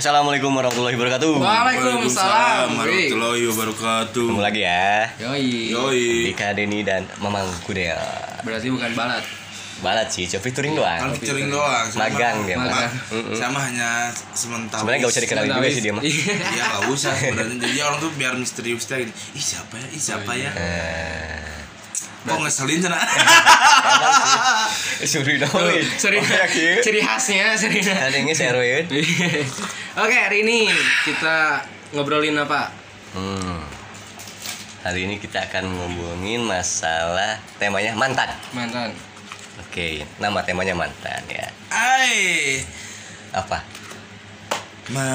Assalamualaikum warahmatullahi wabarakatuh Waalaikumsalam warahmatullahi wabarakatuh. Ketemu lagi ya Yoi Yoi. Dika, Denny dan Mamang Kudel Berarti bukan balat Balad sih, cuma featuring Kan doang featuring doang. Magang dia mah. Magang. Sama hanya sementara. Sebenarnya gak usah dikenalin juga sih dia mah Iya. Iya gak usah sebenarnya. Jadi orang tuh biar misterius aja gitu. Ih siapa ya? Ih siapa ya? Eh, Kok ngeselin cina? Suri dong Ciri, Yakin? ciri khasnya ciri Ada yang seru ya Oke hari ini kita ngobrolin apa? Hmm. Hari ini kita akan ngomongin masalah temanya mantan. Mantan Oke, nama temanya mantan ya. Ai. Apa?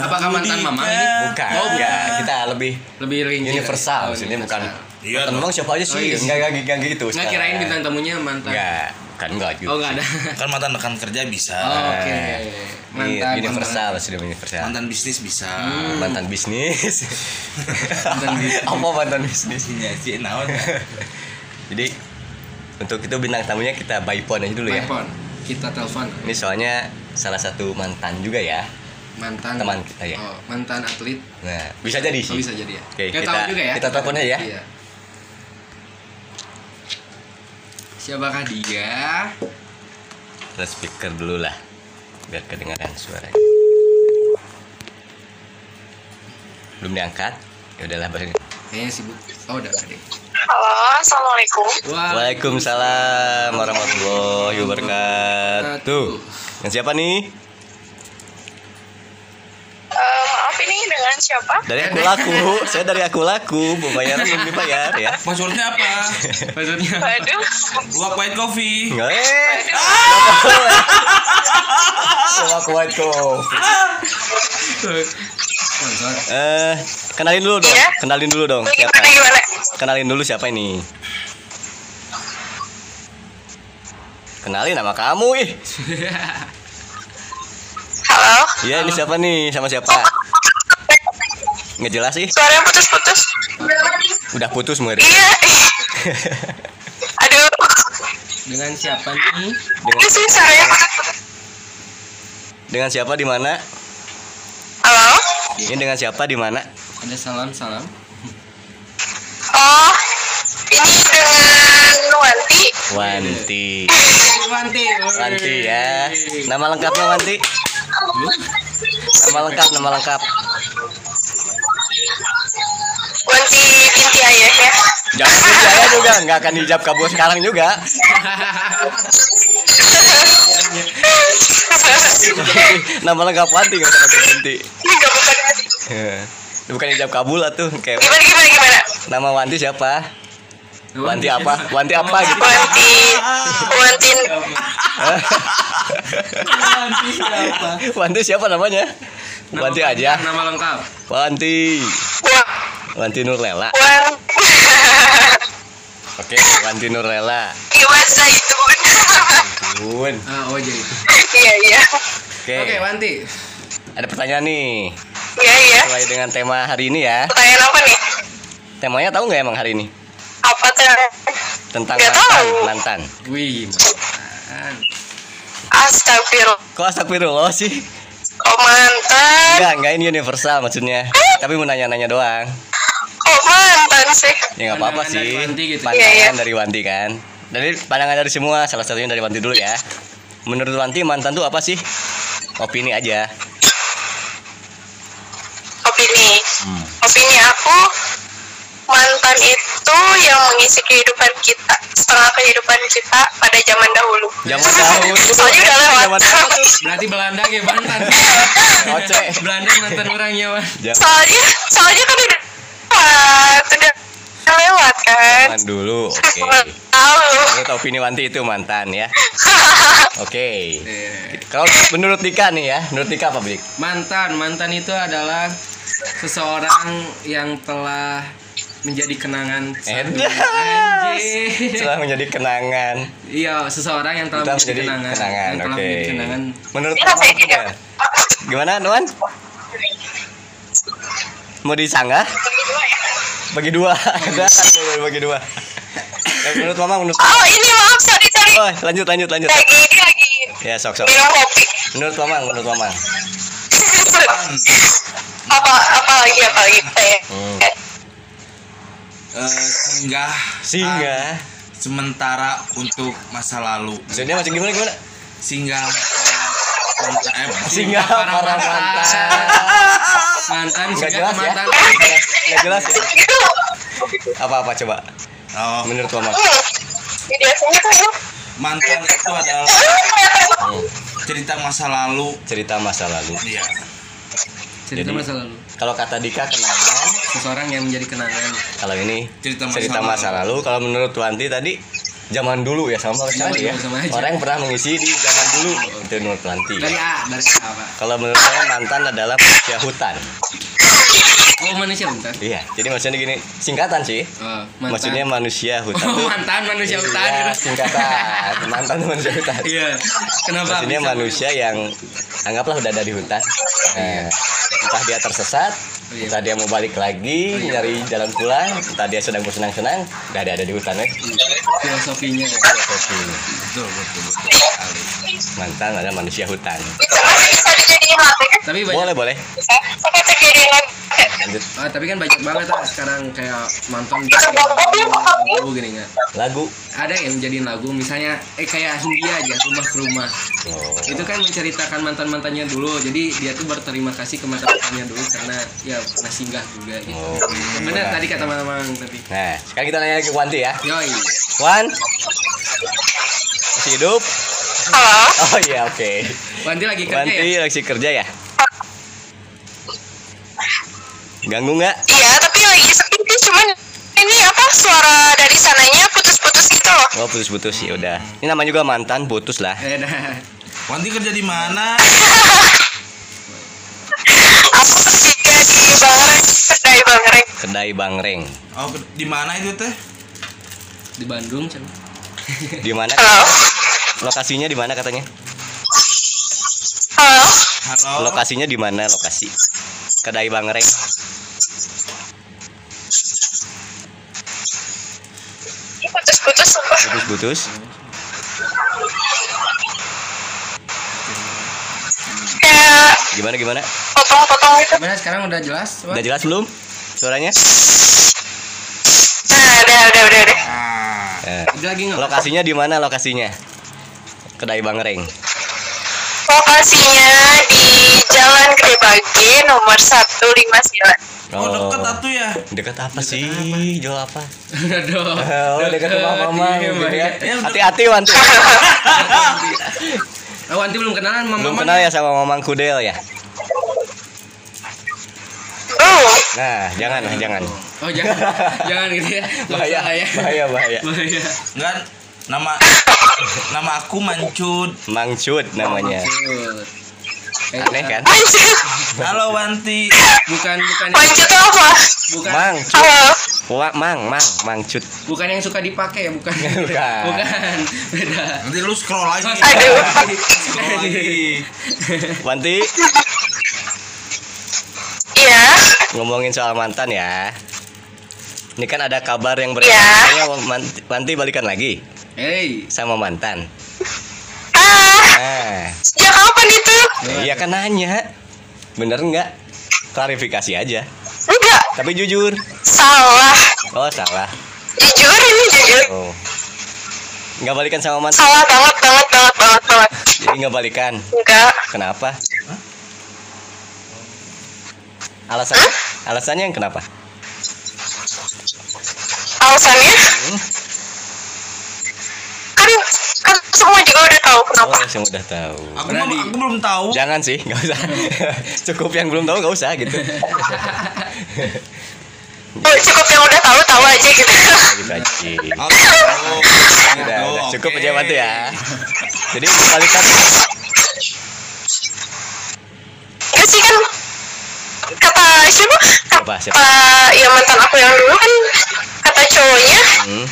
Apakah mantan mama ini? Bukan. Oh, bukan. enggak. Kita lebih Lebih rinci universal Oh, maksudnya bukan. Iya memang siapa aja sih? Oh, iya. Enggak enggak enggak gitu. Nggak kirain bintang tamunya mantan Enggak, kan enggak juga. Oh nggak ada Kan mantan rekan kerja bisa. Oh, Oke Mantan Mantan universal sudah universal. Mantan bisnis bisa. Mantan bisnis. Mantan bisnis. Apa mantan bisnis? Iya sih naon. Jadi untuk itu bintang tamunya kita by phone aja dulu ya. Telepon Kita telepon Ini soalnya salah satu mantan juga ya. Mantan Teman kita ya. Oh, mantan atlet Nah, bisa jadi Oh, sih. bisa jadi ya Oke, Kita kita- tahu juga ya kita telepon aja ya. Iya. Siapakah dia? Kita speaker dulu lah biar kedengaran suaranya. Belum diangkat? Ya udahlah balik. Kayaknya sibuk. Oh, udah tadi. Halo, assalamualaikum. Waalaikumsalam warahmatullahi wabarakatuh. Dengan siapa nih? Eh, maaf ini dengan siapa? Dari aku laku. Saya dari aku laku. Pembayaran belum dibayar ya. Passwordnya apa? Maksudnya Waduh, Luak white coffee. Enggak eh. Aku white coffee. Eh, kenalin dulu dong. Iya. Kenalin dulu dong siapa? Kenalin dulu siapa ini? Kenalin nama kamu ih. Halo, Iya, ini siapa nih? Sama siapa? Nggak jelas sih. suaranya putus-putus. Udah putus murid. Iya. Aduh, Dengan siapa nih? Dengan, itu sih suaranya putus-putus. dengan siapa di mana? Halo. Ini dengan siapa di mana? Ada salam-salam. Oh, ini dengan Wanti. Wanti. Wanti. Wanti ya. Nama lengkapnya Wanti? Nama lengkap, nama lengkap. Wanti binti ayah ya. Jangan saya juga nggak akan hijab kabur sekarang juga. Nama lengkap Wanti nggak usah pakai gak bukan Ya. Bukan hijab kabul tuh kayak Gimana gimana gimana? nama Wanti siapa? Wanti apa? Wanti apa gitu? Wanti, Wanti, Wanti siapa? Wanti siapa namanya? Wanti aja. Nama lengkap. Wanti. Wanti Nurlela. Wan, Oke, Wanti Nurlela. Iwan Zaitun. Bun. Ah, oh jadi. Iya iya, Oke. Oke, Wanti. Ada pertanyaan nih. iya iya. Sesuai dengan tema hari ini ya. Pertanyaan apa nih? Temanya tahu nggak emang hari ini? Apa tuh? Tentang Nggak mantan. tahu. Mantan. Wih, mantan. Astagfirullah. Kok astagfirullah sih? Kok mantan? Enggak, enggak ini universal maksudnya. Tapi mau nanya-nanya doang. Mantan sih? Ya nggak apa-apa dari sih. Wanti gitu. Pandangan Iya, iya. dari Wanti kan. Dari pandangan dari semua, salah satunya dari Wanti dulu ya. Menurut Wanti mantan tuh apa sih? Opini aja. Opini. Hmm. Opini aku mantan itu yang mengisi kehidupan kita setengah kehidupan kita pada zaman dahulu. Zaman dahulu. Soalnya udah lewat. Zaman dahulu. Berarti Belanda kayak mantan. Oce. Belanda mantan orangnya, soalnya soalnya kan udah lewat, udah lewat kan. dulu. Oke. Tahu. Lu tahu opini Wanti itu mantan ya. Oke. Eh, Kalau menurut Dika nih ya, menurut Dika apa, Dik? mantan mantan itu adalah seseorang yang telah menjadi kenangan. Setelah menjadi kenangan. iya seseorang yang telah Kita menjadi menjadi kenangan kenangan. yang telah Oke. menjadi kenangan Menurut juga. Gimana, Nuan? Mau disanggah? Bagi dua. Ada bagi dua. Ya, menurut Mama, menurut Oh ini maaf sorry sorry. Oh, lanjut, lanjut, lanjut. Lagi ini lagi Ya, sok, sok. minum kopi. Menurut Mama, menurut Mama. apa apa lagi apa lagi saya. Hmm. Eh, singgah Singgah. sementara untuk masa lalu Maksudnya masih gimana, gimana? singgah eh, Singgah para para mantan. mantan. mantan Nggak jelas ya? mantan Nggak jelas ya? Apa-apa coba? oh, Menurut Mama. Hmm. Biasanya kan ya. mantan itu adalah Hmm. cerita masa lalu Cerita masa lalu. iya cerita Jadi- masa lalu Kalau kata Dika kenangan, seseorang yang menjadi kenangan kalau ini Cerita masa cerita masa lalu. Kalau menurut Wanti tadi zaman dulu ya sama Zaman sekali ya. sama aja. Orang yang pernah mengisi di zaman dulu itu menurut Wanti. dari A dari A apa Kalau menurut saya mantan adalah manusia hutan. oh manusia bentar Iya, jadi maksudnya gini, singkatan sih. oh, mantan Maksudnya manusia hutan. oh mantan manusia hutan Iya, singkatan. Mantan manusia hutan. iya kenapa Maksudnya manusia yang anggaplah udah ada di hutan. Nah, entah dia tersesat, Iya. Entah dia mau balik lagi Iya. nyari jalan pulang, entah dia sedang bersenang-senang, udah ada ada di hutan ya. filosofinya Filosofi. betul betul betul sekali Mantan ada manusia hutan. Tapi banyak Boleh boleh. Lanjut Ah, tapi kan banyak banget ah sekarang kayak mantan banget, lagu gini nggak lagu. ada yang jadiin lagu misalnya eh kayak Hindia aja rumah ke rumah Oh. itu kan menceritakan mantan mantannya dulu jadi dia tuh berterima kasih ke mantan mantannya dulu karena ya pernah singgah juga gitu Oh. bener tadi kata mamang tadi Nah, sekarang kita nanya ke Wanti ya. yoi Wan, masih hidup? Halo. Oh iya oke. Wanti lagi kerja Wanti ya lagi kerja ya? Ganggu nggak? Iya, tapi lagi sepi sih, cuman ini apa suara dari sananya putus-putus gitu loh. Oh putus-putus ya udah. Ini namanya juga mantan putus lah. eh Wanti kerja di mana Aku kerja di Bangreng, kedai Bangreng. Kedai Bangreng. oh di mana itu teh di Bandung Cen. Di mana? Halo. Lokasinya di mana katanya? Halo. halo Lokasinya di mana lokasi? Kedai Bangreng. Putus-putus. Putus-putus. Kayak Gimana gimana? potong-potong gitu. gimana sekarang udah jelas Wan? Udah jelas belum? Suaranya? Nah, udah, udah, udah, udah. ah Eh, Udah lagi nggak lokasinya di mana lokasinya? Kedai Bangreng. Lokasinya di Jalan Gede Bage nomor 159. oh deket atuh ya Dekat apa sih? Jual apa? Aduh. Oh, dekat rumah mama Iya, gitu ya. iya. Hati-hati Wanti. Oh, Wanti belum kenalan sama Belum Mamang? kenal ya sama Mamang Kudel ya? Nah, jangan, jangan. Oh, jangan. jangan gitu ya. Bahaya, usah ya. bahaya, bahaya. Bahaya. enggak nama nama aku Mancut Mang Cut namanya. Eh, Aneh kan? lanjut. halo Wanti Bukan bukan Lanjut apa? bukan Mang. Halo. Wah, Mang, Mang, Mang Cut. bukan yang suka dipakai ya, bukan. Bukan. Bukan. Beda. nanti lu scroll lagi Aduh. scroll lagi Wanti Iya. Ngomongin soal mantan ya. Ini kan ada kabar yang Iya. beredar katanya Man- Wanti balikan lagi Hey. sama mantan. Ah, Nah, sejak kapan itu? iya kan nanya. Bener nggak? Klarifikasi aja. Enggak, Tapi jujur. salah. Oh, salah. Jujur ini jujur. Oh. Nggak balikan sama mantan. Salah banget, banget, banget, banget, banget. Jadi nggak balikan. Enggak. Kenapa? Alasannya? Alasannya yang kenapa? Alasannya? Hmm? Kan, kan semua juga udah tahu kenapa. Oh, saya udah tahu. aku belum aku belum tahu Jangan sih, nggak usah. Cukup yang belum tahu nggak usah gitu. Oh, cukup yang udah tahu tahu aja gitu. gitu aja. Oh, gitu. Udah, udah Oh, cukup aja bantu ya jadi kembalikan Enggak sih kan kata siapa? Siapa, siapa? Kata ya mantan aku yang dulu kan kata cowoknya hmm.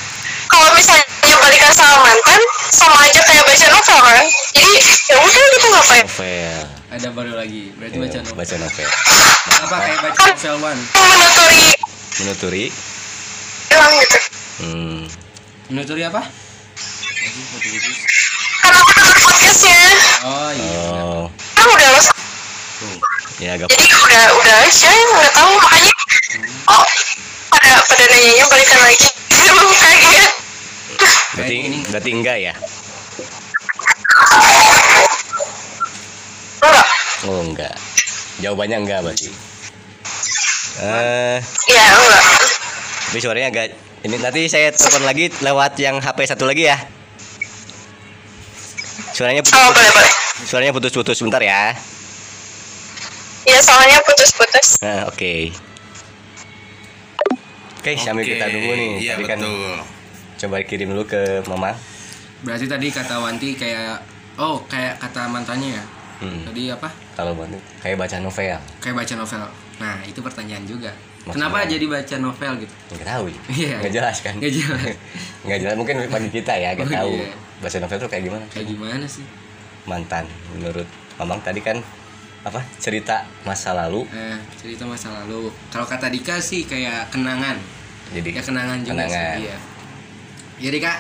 kalau misalnya balikan sama mantan sama aja kayak baca novel kan. Jadi ya udah gitu ngapain? novel Ada baru lagi. Berarti baca Iya, novel. baca novel Apa kayak baca novel one? Menuturi menuturi bilang gitu. hmm. Menuturi apa? Kan aku denger podcastnya Oh iya. oh kan udah los ya agak jadi udah udah aja nggak tahu makanya oh pada pada nanyanya balikan lagi. Kaget berarti berarti enggak ya? Enggak. Oh enggak. Jawabannya enggak berarti. Eh ya enggak. tapi suaranya agak ini. Nanti saya telepon lagi lewat yang HP satu lagi ya. Suaranya oh putus, boleh boleh. Suaranya putus-putus sebentar ya ya soalnya putus-putus nah oke oke sambil kita tunggu nih Iya tadi kan betul. coba kirim dulu ke mama Berarti tadi kata Wanti kayak oh kayak kata mantannya ya. hmm. Tadi apa? kalau bantu kayak baca novel Kayak baca novel. Nah, itu pertanyaan juga. Maksudnya? Kenapa jadi baca novel gitu? nggak tahu ya Iya. nggak jelas kan Nggak jelas. nggak jelas mungkin bagi kita ya nggak Oh, tahu iya. baca novel tuh kayak gimana Kayak gimana sih? mantan menurut mamang tadi kan apa cerita masa lalu Eh, cerita masa lalu. Kalau kata Dika sih kayak kenangan. jadi Ya kenangan juga Kenangan. sih. Iya. Jadi Kak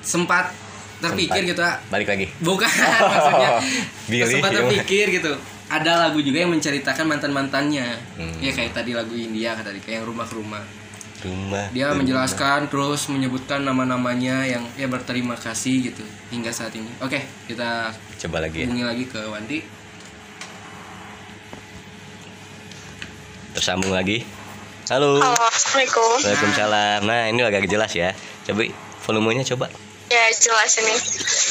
sempat terpikir Sempat. gitu ah. balik lagi Bukan maksudnya Billy, sempat gimana? terpikir gitu. Ada lagu juga yang menceritakan mantan-mantannya. Hmm. Ya kayak tadi lagu India kata Dika yang rumah ke rumah. rumah Dia rumah. menjelaskan terus menyebutkan nama-namanya yang ya berterima kasih gitu hingga saat ini. Oke, kita coba lagi ya hubungi lagi ke Wanti. Tersambung lagi halo halo assalamualaikum Waalaikumsalam nah ini agak jelas ya coba volumenya coba ya jelas ini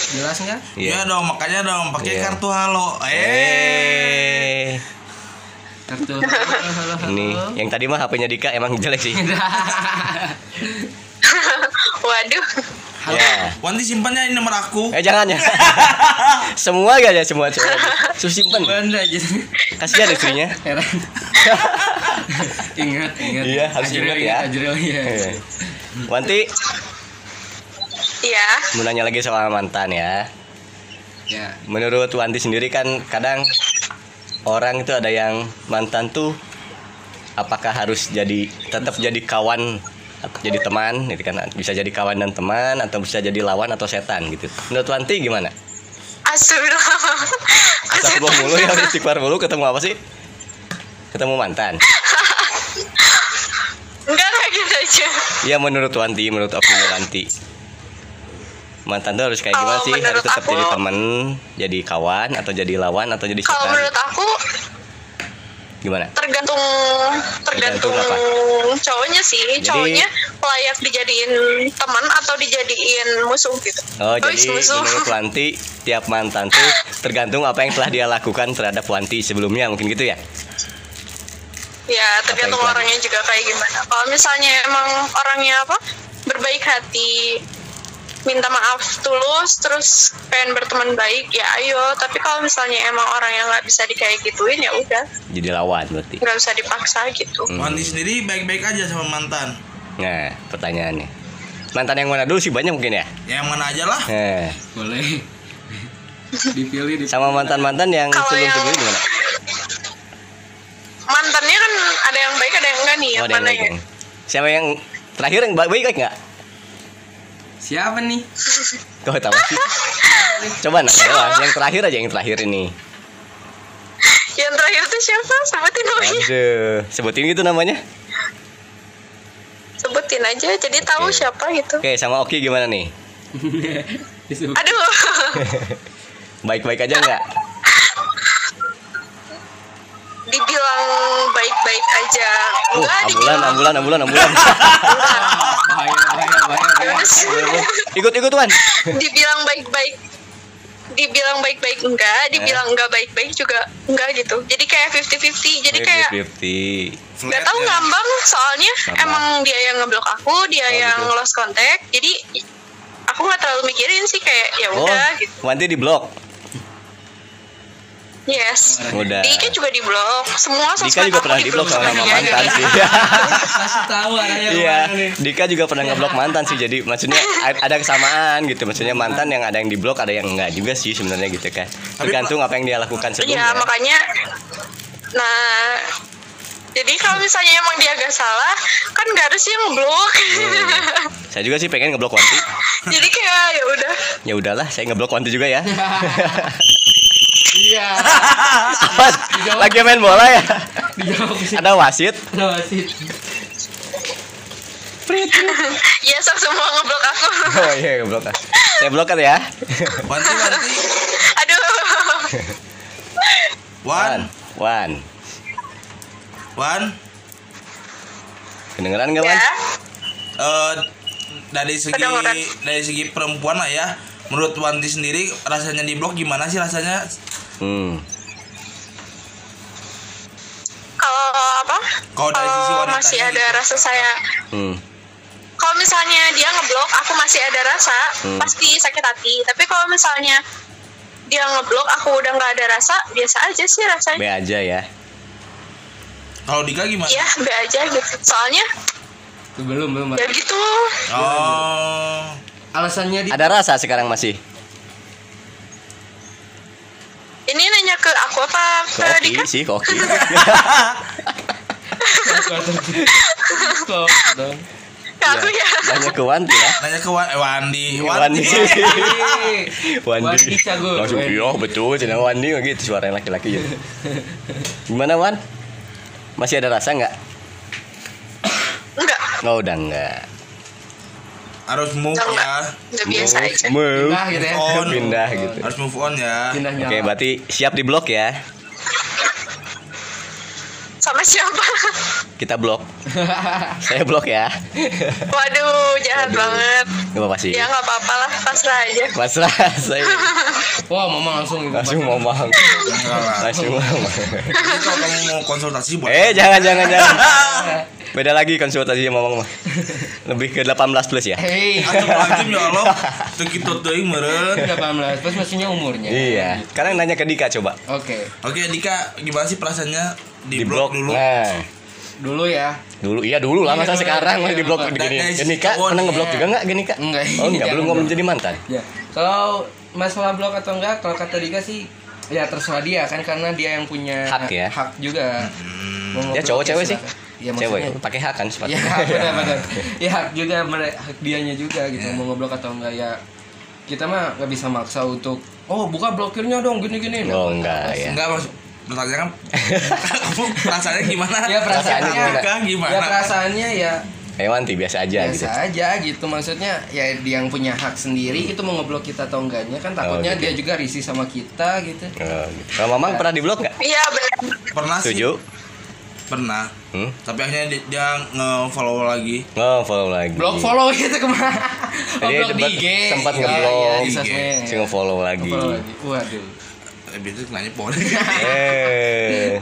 Jelas nggak? Iya dong, makanya dong pakai Iya. kartu halo. Eh. eh Kartu. Halo, halo, halo. ini yang tadi mah HP-nya Dika emang jelek sih waduh ya Wanti simpannya ini nomor aku. eh jangan ya semua gak ya semua semua Sus simpen Banda aja. kasihan istrinya Heran. ingat, ingat. Iya, harus Ajril ingat ya. Ajril. Iya. Wanti iya mau nanya lagi soal mantan ya Ya. menurut Wanti sendiri kan kadang orang itu ada yang mantan tuh apakah harus jadi tetap jadi kawan jadi teman gitu kan. Bisa jadi kawan dan teman atau bisa jadi lawan atau setan gitu. Menurut Wanti gimana? Astagfirullah. Astagfirullah mulu ya istighfar mulu ketemu apa sih? Ketemu mantan. Enggak kayak gitu aja. Iya menurut Wanti menurut opini Wanti. Mantan tuh harus kayak gimana Kalau sih? Harus tetap aku- jadi teman jadi kawan atau jadi lawan atau jadi kalau setan menurut aku gimana? Tergantung tergantung Tergantung cowoknya sih. Jadi- cowoknya layak dijadiin teman atau dijadiin musuh gitu. Oh Wih, jadi musuh. menurut Wanti tiap mantan tuh tergantung apa yang telah dia lakukan terhadap Wanti sebelumnya mungkin gitu ya? ya tergantung orangnya juga kayak gimana. Kalau misalnya emang orangnya apa? Berbaik hati minta maaf tulus terus pengen berteman baik ya ayo tapi kalau misalnya emang orang yang nggak bisa dikayak gituin ya udah Jadi lawan berarti. nggak usah dipaksa gitu Hmm. Wanti sendiri baik-baik aja sama mantan. Nah pertanyaannya mantan yang mana dulu sih banyak mungkin ya? Yang mana aja lah. Nah, Boleh. Dipilih, dipilih. sama mantan mantan yang Kalau sebelum yang- sebelum gimana? mantannya kan ada yang baik ada yang enggak nih Oh yang mana ya yang siapa yang terakhir yang baik baik nggak? Siapa nih? Kau tahu sih? Coba nanya lah, yang terakhir aja yang terakhir ini. yang terakhir tuh siapa sebutin namanya Aduh, sebutin gitu namanya. sebutin aja jadi tahu Oke. siapa gitu Oke, sama Oki gimana nih? Aduh Baik-baik aja nggak? Dibilang baik-baik aja Uh, enggak ambulan, dibilang ambulan, ambulan, ambulan. Bahaya, bahaya, bahaya, bahaya. ikut, ikut tuan. dibilang baik-baik dibilang baik-baik enggak dibilang enggak baik-baik juga enggak gitu jadi kayak 50-50 jadi kayak Fifty. nggak tahu ngambang soalnya Ngambang. emang dia yang ngeblok aku dia Oh, yang gitu. lost contact jadi aku nggak terlalu mikirin sih kayak ya Oh, udah gitu Wanti di blok. Yes Udah. di IG juga di blog semua Dika juga pernah di blok sama blok. mantan sih. Kasih tahu arahnya Iya. Dika juga pernah ngeblok mantan sih. Jadi maksudnya ada kesamaan gitu. Maksudnya mantan yang ada yang di blok, ada yang enggak juga sih sebenarnya gitu kan. Tergantung apa yang dia lakukan Iya sebelumnya. makanya nah jadi kalau misalnya emang dia agak salah kan nggak harus yang ngeblok Saya juga sih pengen ngeblok Wanti. jadi kayak ya udah Ya udahlah, saya ngeblok Wanti juga ya. Iya. Awan, lagi main bola ya. Sih. Ada wasit. Ada wasit. ya sok semua ngeblok aku Oh iya, ngeblok. Saya blok kan ya. Wanti Wanti aduh Wan Wan. Wan Kedengeran nggak Wan? ya eh dari segi Kedengeran. dari segi perempuan lah ya menurut Wanti sendiri rasanya di blok gimana sih rasanya Hmm. kalau apa Kalau masih ada gitu. rasa saya Hmm. kalau misalnya dia ngeblok aku masih ada rasa Hmm. pasti sakit hati tapi kalau misalnya dia ngeblok aku udah nggak ada rasa biasa aja sih rasanya aja ya. Kalau Dika gimana iya be aja gitu soalnya Belum, belum. ya gitu oh Alasannya di Ada rasa sekarang masih. ini nanya ke aku apa ke Koki Dika sih, koki. Dong. ke aku ya Nanya ke Wanti ya. nanya ke eh, Wandi Wandi. Wandi Wandi. Cagur. Langsung Wandi. iya betul, cina Wandi gitu suara yang laki-laki ya. Gimana Wan? Masih ada rasa nggak? enggak Oh udah enggak. harus move ya udah biasa aja Move. Pindah gitu ya. On. Pindah gitu. harus move on ya Pindah. Oke, berarti siap di blok ya. sama siapa Kita blok. Saya blok ya. waduh jahat banget Gak apa-apa sih. ya nggak apa-apa lah pasrah aja Pasrah saya Wah, mama langsung langsung ngomong. Enggak lah. Langsung. Jadi kalau kamu mau konsultasi buat Eh, jangan jangan jangan. Beda lagi konsultasinya ngomong mah. Lebih ke 18 plus ya. Hei, Astagfirullahaladzim ya Allah Tuh kita tuh yang meren 18 Terus maksudnya umurnya. Iya. Sekarang nanya ke Dika coba. Oke. Oke Dika gimana sih perasaannya di, Di blok, blok dulu Nah, Dulu ya. dulu iya dulu lah Iya, masa dulu, sekarang iya, masih di blok dulu. gini. Dan dari Gini Kak, cowok pernah nih, ngeblok ya. juga enggak gini Kak? Enggak. Oh, enggak, belum Jangan ngomong jadi mantan. Ya. Kalau masalah blok atau enggak, kalau kata Dika sih ya terserah dia kan karena dia yang punya Hak ya? Hak juga. Mau Ya cowok cewek sih. silakan. Ya Cewek maksudnya. pakai hak kan sepatu. Ya benar benar. Ya hak juga hak dianya juga gitu Ya. mau ngeblok atau enggak ya kita mah nggak bisa maksa untuk oh buka blokirnya dong gini gini Oh, enggak ya. Enggak maksud Bertanya kan Kamu perasaannya gimana? ya perasaannya Kak, gimana? ya perasaannya ya Eh Wanti biasa aja biasa gitu. aja gitu maksudnya ya dia yang punya hak sendiri itu mau ngeblok kita atau enggaknya kan takutnya gitu. dia juga risih sama kita gitu Oh, gitu. Kalau Mamang pernah di blok nggak? iya Pernah sih Setuju? Pernah Hmm? Tapi akhirnya dia, dia nge-follow lagi Oh, follow lagi. blok follow gitu ke mana oh, Jadi blok di sempat- IG sempat Iya, ngeblok. iya, di IG. sosmed. Si nge-follow lagi. Follow lagi waduh Eh biasanya nanya pol Eh,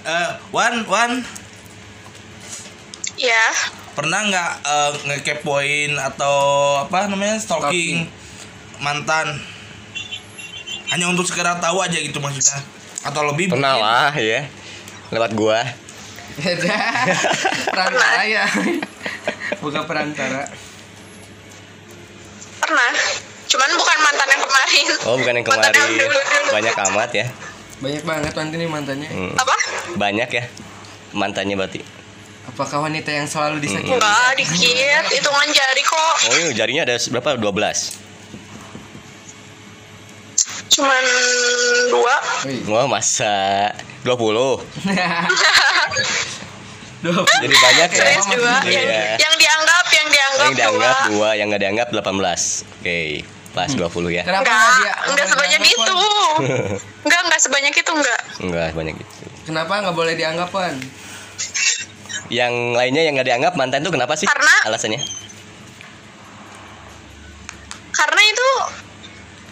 Eh, Wan, Wan. Ya. Pernah nggak eh, ngekepoin atau apa namanya stalking, mantan? Hanya untuk sekedar tahu aja gitu maksudnya. Atau lebih pernah mungkin- lah ya. Lewat gua. beda perantara ya. Bukan perantara. Pernah cuman bukan mantan yang kemarin Oh, bukan yang Mantan kemarin. dulu dulu Banyak amat ya. banyak banget nanti nih mantannya Hmm. apa Banyak ya. Mantannya berarti. apakah wanita yang selalu disakiti enggak dikit hitungan jari kok Oh, iya, jarinya ada berapa? 12. cuman dua Wih. Wah, masa 20. Duh, Jadi banyak ya. serius dua yang, yang dianggap yang dianggap, Yang dianggap dua dua, yang nggak dianggap 18. Oke, pas 20 ya. kenapa enggak dia enggak sebanyak itu enggak enggak sebanyak itu enggak Enggak banyak itu. kenapa nggak boleh dianggap Wan? Yang lainnya yang nggak dianggap mantan tuh kenapa sih? Karena- alasannya? karena itu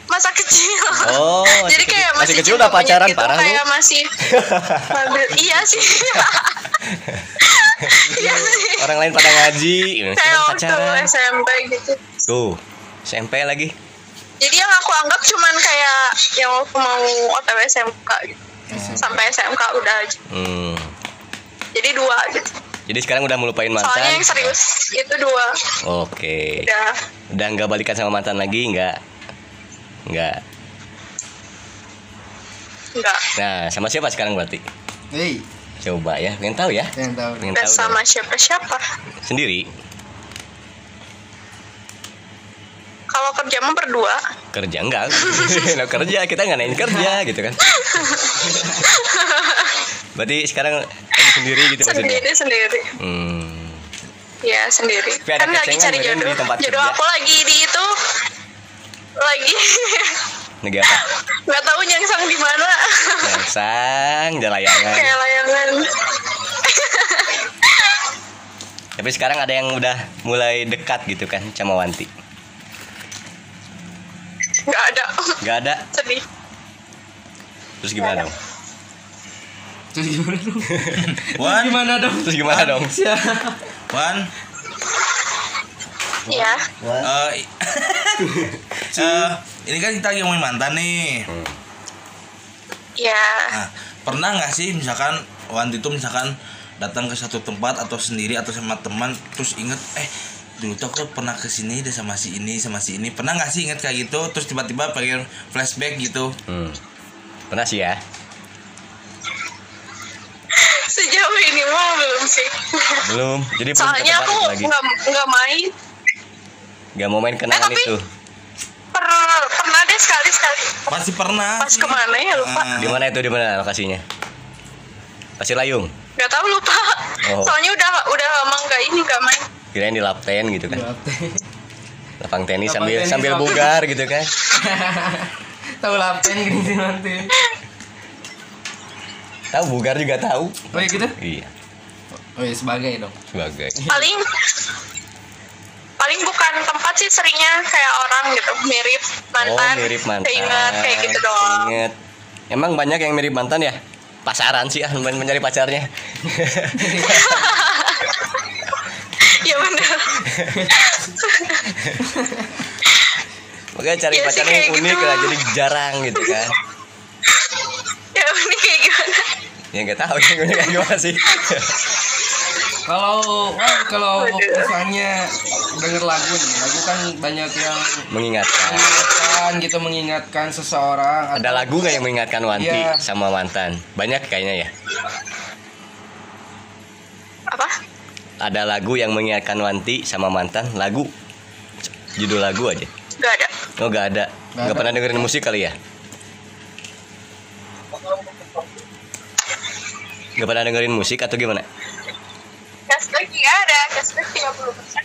masa kecil Oh, jadi kayak masih, Masih kecil udah pacaran, gitu, parah lu. kayak masih Waduh, iya sih iya sih Orang lain pada ngaji, waktu pacaran. SMP gitu Tuh, SMP lagi. Jadi yang aku anggap cuman kayak yang waktu mau OTW SMK gitu. Sampai SMK udah aja. Hmm. Jadi dua gitu. Jadi sekarang udah melupain Soalnya mantan. yang serius itu dua. Oke. Udah. Udah nggak balikan sama mantan lagi nggak? Nggak. Enggak. Nah, sama siapa sekarang berarti? Hei, Coba ya, pengen tahu ya. yang tahu. Pengen tahu. sama dong. siapa-siapa. Sendiri. Kalau kerja mah berdua. Kerja enggak? Nah, kerja kita nggak naik kerja gitu kan. Berarti sekarang sendiri gitu maksudnya. Sendiri sendiri. Hmm. Ya sendiri. Tapi ada Kan lagi cari jodoh. di tempat Jodoh kerja. aku lagi di itu lagi Negara. nggak tahu nyangsang di mana Sang, jalayangan. kayak layangan Tapi sekarang ada yang udah mulai dekat gitu kan sama Wanti. Nggak ada Gak ada. sedih Terus gimana dong? Terus gimana dong? Wan, Gimana dong? Terus gimana dong? Wan, ya eh, i- eh, ini kan kita lagi ngomongin mantan nih. ya Nah, pernah nggak sih misalkan Wan itu misalkan datang ke satu tempat atau sendiri atau sama teman terus inget eh dulu tuh aku pernah ke sini deh sama si ini sama si ini pernah nggak sih inget kayak gitu terus tiba-tiba pengen flashback gitu Hmm. Pernah sih ya? sejauh ini mah belum sih Belum. Jadi belum soalnya aku nggak nggak main Gak mau main kenangan Eh, tapi- itu. per, pernah deh sekali sekali pasti pernah pas sih. ke mana ya lupa Ah. Di mana itu di mana lokasinya? Pasir Layung. nggak tahu lupa Oh. soalnya udah udah lama nggak ini nggak main Kirain di lapten gitu kan. Lapten. Lapang tenis Lapang sambil tenis sambil lapang. bugar gitu kan. tahu lapten gini nanti. Tahu bugar juga tahu. Oh iya gitu? Iya, Oh iya sebagai dong. sebagai. paling paling bukan tempat sih seringnya kayak orang gitu mirip mantan Oh, mirip mantan. keinget kayak gitu doang Keinget. Emang banyak yang mirip mantan ya? Pasaran sih ah, men- mencari pacarnya. ya bener Makanya cari sih, pacar yang unik gitu. lah, jadi jarang gitu kan. ya ini kayak gimana Ya nggak tahu yang unik kayak gimana sih. Kalau wah, kalau misalnya denger lagu nih, lagu kan banyak yang Mengingatkan. mengingatkan gitu mengingatkan seseorang. Ada lagu nggak yang mengingatkan Wanti Iya. sama mantan? Banyak kayaknya ya. apa Ada lagu yang mengingatkan Wanti sama mantan. Lagu. Judul lagu aja. nggak ada Oh nggak ada. Nggak Nggak ada. pernah dengerin musik kali ya? Nggak pernah dengerin musik atau gimana? cashback nggak ada cashback 30 persen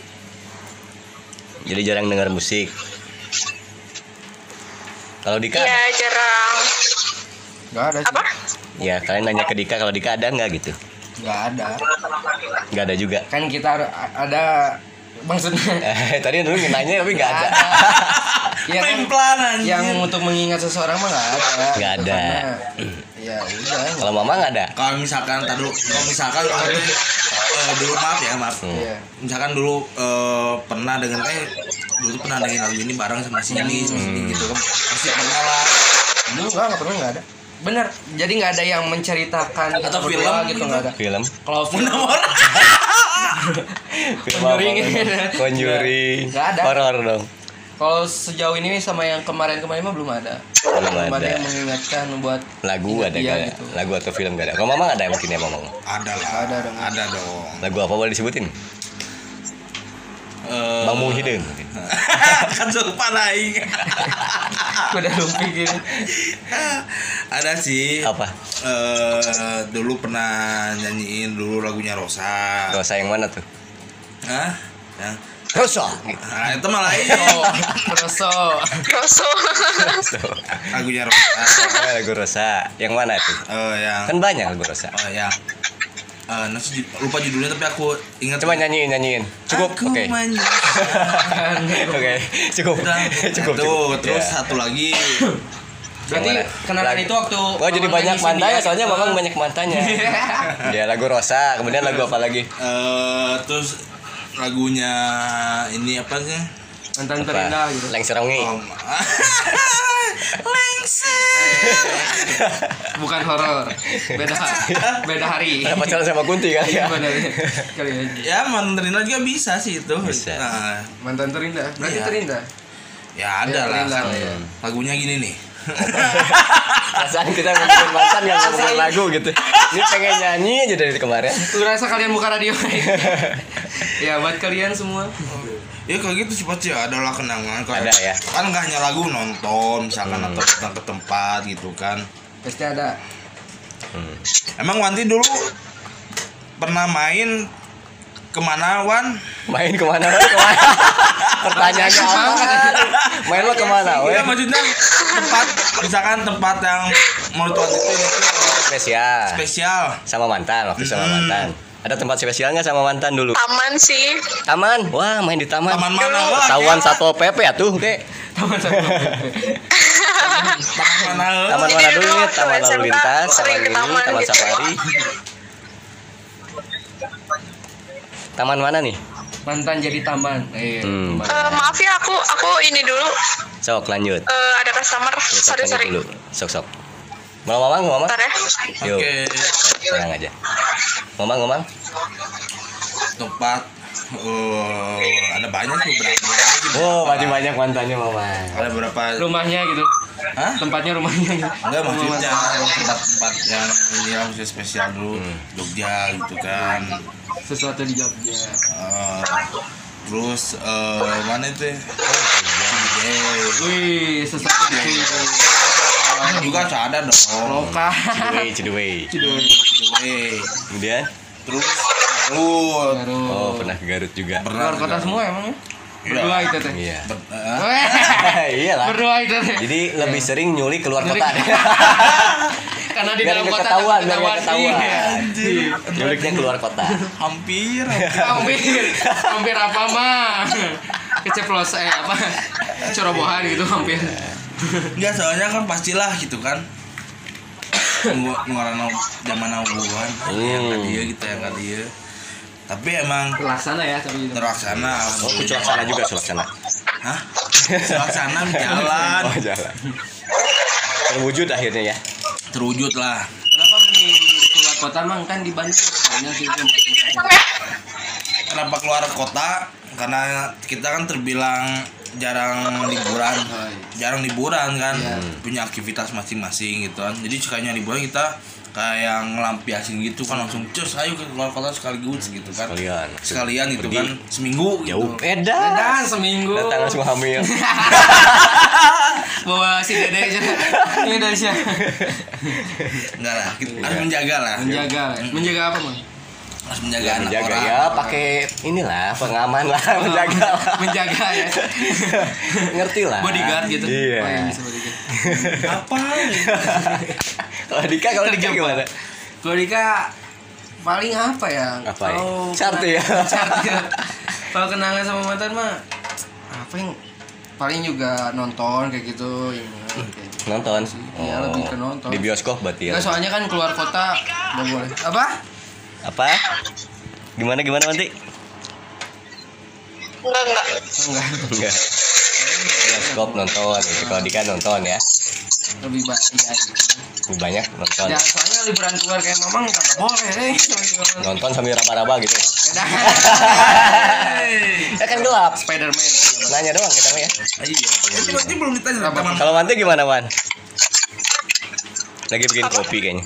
Jadi jarang denger musik. Kalau Dika, Iya jarang Enggak ada sih. apa ya kalian nanya ke Dika kalau Dika ada nggak gitu? Enggak ada. Nggak ada juga. Kan kita ada maksudnya Eh, tadi dulu nanya tapi nggak ada. Iya kan Plan, yang untuk mengingat seseorang mah nggak ada. Nggak ada. Ya udah. Kalau mama nggak ada. kalau misalkan tadi kalau misalkan eh, dulu maaf ya maaf Hmm. Iya. misalkan dulu eh, pernah dengan eh dulu pernah dengerin lagu ini bareng sama si ini sama si ini gitu kan pasti pernah lah Dulu enggak, enggak pernah enggak ada. Bener. Jadi nggak ada yang menceritakan Atau film gitu gitu. nggak ada. Film. Kalau film Conjuring. apa? Conjuring. Nggak ada. Horor dong. kalau sejauh ini sama yang kemarin-kemarin mah belum ada. Belum ada. yang mengingatkan buat Lagu ada Iya, nggak? gitu. Lagu atau film nggak ada. Kalau mama nggak ada mungkin ya mama. ada lah Ada dong. ada dong Lagu apa boleh disebutin? Eh, Bang mungkin. kan lupa naik udah lupa gitu. ada sih Apa? eh dulu pernah nyanyiin dulu lagunya Rosa Rosa yang mana tuh? Hah? Yang Rosa. Gitu. Nah, itu malah itu Rosso. Rosso lagunya Rosa. Oh, lagu Rosa. Yang mana tuh? Oh, yang Kan banyak lagu Rosa. oh yang eh nasi lupa judulnya tapi aku ingat Coba nyanyiin nyanyiin. Cukup. Oke. Oke. Cukup. Udah, Cukup. tuh, cukup. terus Ya. satu lagi Berarti Lagu- itu waktu Oh jadi banyak nyanyi mantan ya sendiri soalnya mamang banyak mantannya. ya lagu Rosa, kemudian lagu apa lagi? eh terus lagunya ini apa sih? Mantan Apa? terindah gitu Lengserongi. Oh, Lengser. bukan horor beda beda hari Ada pacaran sama Kunti kali ya. Benar, kali aja Ya mantan terindah juga bisa sih itu. Bisa. Nah, mantan terindah berarti Iya. terindah ya ada Ya, lah. kan. iya. Lagunya gini nih. Perasaan kita ngomongin mantan yang ngomongin lagu gitu. Ini pengen nyanyi aja dari kemarin. Lu rasa kalian buka radio ya buat kalian semua Ya kayak gitu sih pasti adalah kenangan kayak Ada ya? kan nggak hanya lagu nonton misalkan atau datang ke tempat gitu kan pasti ada emang Wanti dulu pernah main ke mana Wan Main ke mana? Wan? Ke mana? Pertanyaannya apa? Main lo ke mana? Iya Weh? maksudnya tempat misalkan tempat yang menurut Wanti itu, itu Spesial. spesial Sama mantan waktu sama Hmm. mantan. Ada tempat spesial nggak sama mantan dulu? Taman sih. Taman. Wah, main di taman. taman mana Wah, Tawan kayak Satpol PP ya tuh, Kek. taman satu taman mana Taman mana dulu dulu nih? Taman lalu lintas, taman ini, taman taman gitu. safari. Taman mana nih? mantan jadi taman eh Hmm. Eh, maaf ya aku aku ini dulu Sok lanjut. eh, ada customer. Sorry sorry. dulu. Sok sok. Mau ngomong ngomong? Bentar ya. Yuk. oke Tenang aja. Ngomong ngomong. tempat oh ada banyak tuh berapa Oh, masih banyak mantannya mama. ada berapa rumahnya gitu Hah? tempatnya rumahnya gitu Enggak maksudnya tempat-tempat yang ini yang spesial dulu Jogja gitu kan sesuatu di Jogja Eh, terus eh, mana itu ya? Ciwidey. wih sesuatu di Kan juga ada dong Loka Cidewey, Cidewey. Ciwidey. Kemudian, terus Garut baru oh pernah ke Garut juga. pernah keluar kota semua emang ya Iya. berdua itu teh Iya. Ber- iya lah. berdua itu teh Jadi lebih sering nyulik keluar kota. karena di dalam kota ketahuan, biar ketahuan. Iya. Anjir. Nyuliknya keluar kota. hampir hampir hampir apa mah keceplos eh apa cerobohan gitu hampir Enggak soalnya kan pastilah gitu kan Ngeluaran zaman hubungan Yang Hmm. dia gitu yang ke dia Tapi emang terlaksana ya tapi gitu terlaksana Oh, ke Culaksana juga Culaksana. Hah? Terlaksana jalan Oh, jalan. Terwujud akhirnya ya. Terwujud lah kenapa mending keluar kota mang kan di Bandung banyak sih itu Kenapa keluar kota? Karena kita kan terbilang jarang liburan iya. Jarang liburan kan Iya. Punya aktivitas masing-masing gitu kan Jadi sekalinya liburan kita kayak ngelampiasin gitu kan langsung cus ayo ke keluar kota sekaligus gitu kan Sekalian. sekalian gitu Pergi. kan seminggu Jauh. gitu. Edan. dan seminggu Datang langsung hamil. bawa si dede aja ini dari siapa enggak lah kita harus menjaga lah menjaga menjaga apa mang harus menjaga Ya, anak menjaga orang ya, pakai inilah pengaman lah, menjaga lah. menjaga ya Ngerti lah. bodyguard gitu Iya. oh, iya, bisa bodyguard apa Kalau Dika, kalau Dika gimana? kalau Dika paling apa ya Apa ya? Kalau Cart ya? cart ya. kalau kenangan sama mantan mah apa yang paling juga nonton kayak gitu yang kayak gitu. Nonton. Iya, lebih ke nonton. Di bioskop berarti ya. Nggak, soalnya kan keluar kota nggak boleh apa Apa? Gimana gimana nanti? Enggak enggak. enggak Enggak. Bioskop nonton, gitu. kalau Dika nonton ya. lebih banyak ya. Lebih banyak nonton. ya soalnya liburan keluar kayak mamang nggak boleh deh Nonton sambil raba-raba gitu. Ya kan gelap. Spiderman Nanya doang kita mah ya. iya itu berarti belum ditanya Kalau Wanti gimana, Wan? Lagi bikin kopi kayaknya.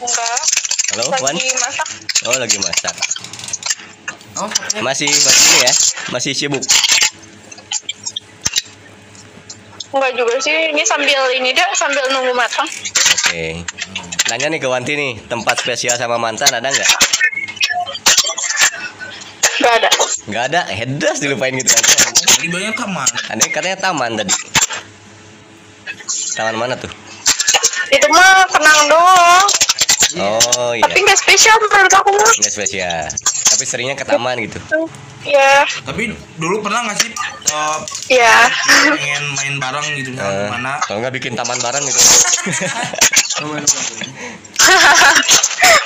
Enggak. Halo, Wan? Lagi masak. Oh, lagi masak. oh Masih masih ini ya? Masih sibuk. Enggak juga sih. Ini sambil ini deh, sambil nunggu matang. Oke. Nanya nih ke Wanti nih, tempat spesial sama mantan ada nggak? Enggak ada. Nggak ada, hedas dilupain gitu aja. jadi banyak taman Aneh katanya taman tadi. Taman mana tuh? Itu mah kenang doang. Oh iya, Tapi nggak spesial menurut aku mah. nggak spesial. Tapi seringnya ke taman gitu. Ya, tapi dulu pernah nggak sih eh, ya. pengen main bareng gitu Eh, ke mana kalau nggak bikin taman bareng gitu.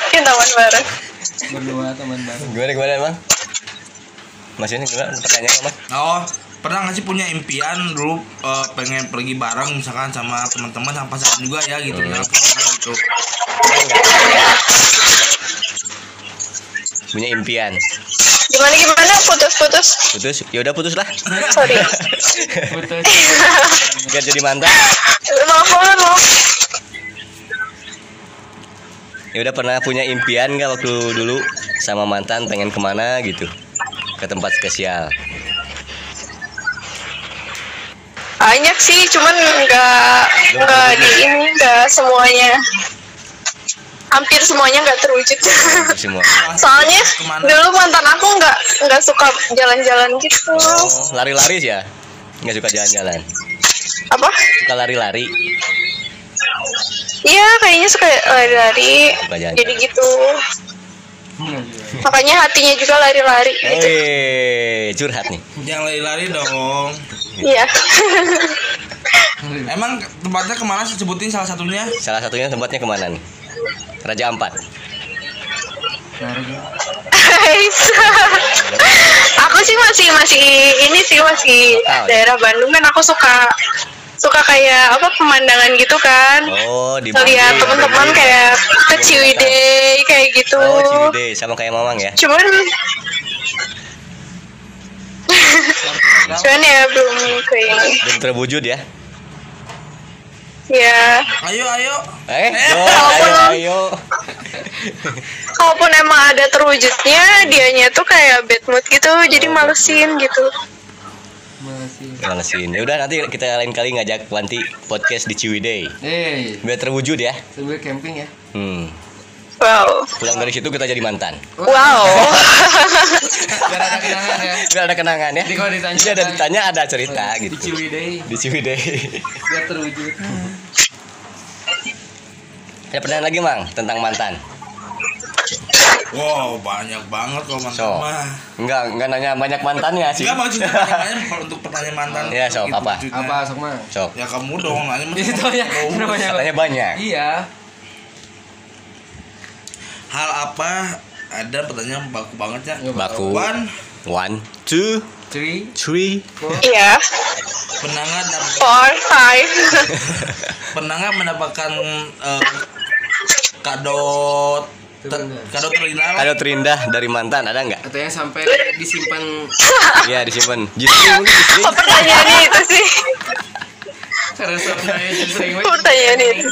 Ini taman bareng. berdua teman baru Gimana gimana emang? Maksudnya gimana pertanyaannya Bang? Oh, pernah nggak sih punya impian dulu eh, pengen pergi bareng misalkan sama teman-teman sama pasangan juga ya gitu Hmm. misalkan gitu. Punya impian. Gimana gimana putus-putus. Putus, ya udah putus lah. Sorry. Putus. Biar jadi mantan. Maaf banget loh. Ya udah pernah punya impian nggak waktu dulu sama mantan pengen ke mana gitu? Ke tempat spesial. Banyak sih, cuman nggak nggak di ini nggak semuanya. Hampir semuanya nggak terwujud. Semua. Soalnya Ke mana? dulu mantan aku nggak nggak suka jalan-jalan gitu. Oh, lari-lari sih ya? Nggak suka jalan-jalan. Apa? Suka lari-lari. Iya, kayaknya suka lari-lari. Suka jalan. Jadi gitu. Makanya hatinya juga lari-lari gitu. Eh, curhat nih. Jangan lari-lari dong. Iya. Emang tempatnya ke mana sih sebutin salah satunya? Salah satunya tempatnya ke mana nih? Raja Ampat. aku sih masih masih ini sih masih ya? daerah Bandung kan aku suka suka kayak apa pemandangan gitu kan. Oh, di Lihat teman-teman kayak ke Ciwidey kayak gitu. Oh, Ciwidey sama kayak Mamang ya. Cuman Cuman ya belum ke ini. Belum terwujud ya. Ya, Ayo, ayo. Eh, Eh, yo, walaupun- ayo, ayo. kalaupun emang ada terwujudnya, dianya tuh kayak bad mood gitu, jadi malesin gitu. Masih. Langsin. Ya udah nanti kita lain kali ngajak Wanti podcast di Ciwidey. Eh, Biar terwujud ya. sambil camping ya. Hmm. Wow, Pulang dari situ kita jadi mantan. wow. Biar ada kenangan ya. Biar ada kenangan ya. Jadi kalau ditanya- Jadi ada ditanya ada cerita Di gitu. Ciwidey Di Ciwidey. biar terwujud. Ada pertanyaan lagi, Mang, tentang mantan. Wow, banyak banget kalau mantan So. mah. Enggak, enggak nanya banyak mantannya sih. Enggak maksudnya pertanyaannya kalau untuk pertanyaan mantan. Iya, sok, gitu apa? Apa sok mah? Sok. Ya kamu dong nanya. Itu ya. Oh, Katanya banyak. Iya. Hal apa ada pertanyaan baku banget ya? Baku. One, One, two, Three, three. four. Iya, nggak dap- four, five. pernah nggak mendapatkan eh, kado ter- kado terindah? Kado terindah dari mantan ada nggak? Atau yang sampai disimpan Iya disimpan. Justru mungkin justru. Pertanyaannya itu sih? Karena sampai justru ini. Pertanyaan itu.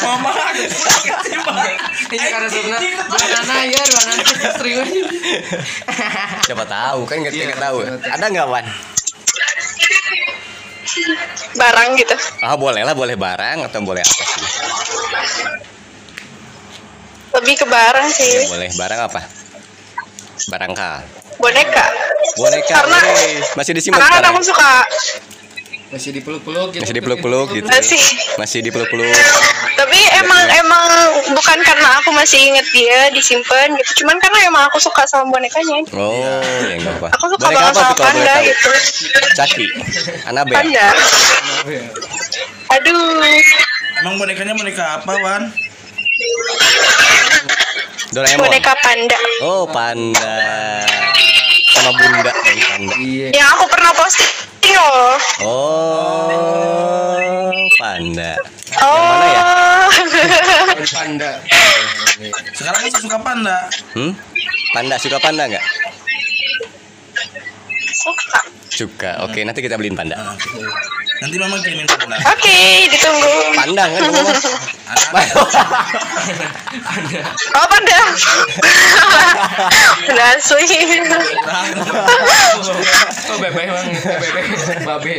Mama ada. Ini karena sebenarnya dua nana ya, dua nana justru ini. Siapa tahu kan nggak Iya, nggak tahu. siapa tahu. Ada nggak Wan? Barang gitu. Ah boleh lah boleh barang atau boleh apa sih? Lebih ke barang Ya, sih. boleh barang apa? Barangkal. Boneka. Boneka. Karena- eh, masih disimpan Karena sekarang. aku suka Masih dipeluk-peluk gitu. Masih dipeluk-peluk gitu. Masih. Masih dipeluk-peluk. tapi emang emang bukan karena aku masih inget dia disimpan gitu cuman karena emang aku suka sama bonekanya Oh, ya enggak apa. aku suka Boneka banget apa sama panda gitu Caki. Anabel. panda aduh Emang bonekanya boneka apa, Wan? Doraemon. boneka panda Oh, panda. Sama bunda dan panda. Iya. yang aku pernah posting loh Oh, panda. oh mana ya? Panda. Sekarang masih suka panda. Hmm? Panda suka panda nggak? Suka Suka. Oke, nanti kita beliin panda. Nah, Nanti mama kirimin panda. oke ditunggu Panda kan ngomong. oh panda panda asli Oh, bebek bang, bebek, babe.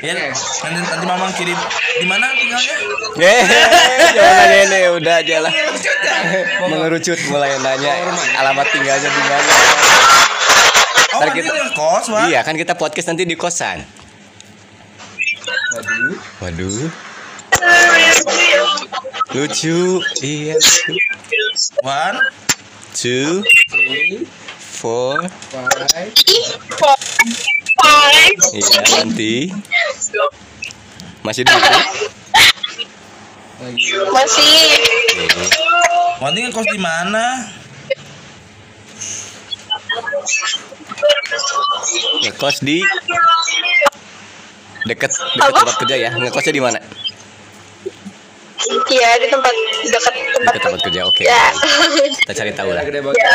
Ya, nanti nanti mama kirim di mana tinggalnya? Eh, jangan nanya ini, udah aja lah. Mengerucut mulai nanya alamat tinggalnya di mana. Oh, Ntar nanti kita- kos, Wan. Iya, kan kita podcast nanti di kosan. Waduh. Waduh, lucu. Iya. Wan. Two, Three, four. five. five Iya, nanti masih di masih Oke. Wan tinggal kos di mana? Ngekos di deket deket Apa? tempat kerja ya. Ngekosnya di mana? Iya di tempat dekat tempat Deket tempat kerja. Oke. Ya. Kita cari tahu lah. Ya.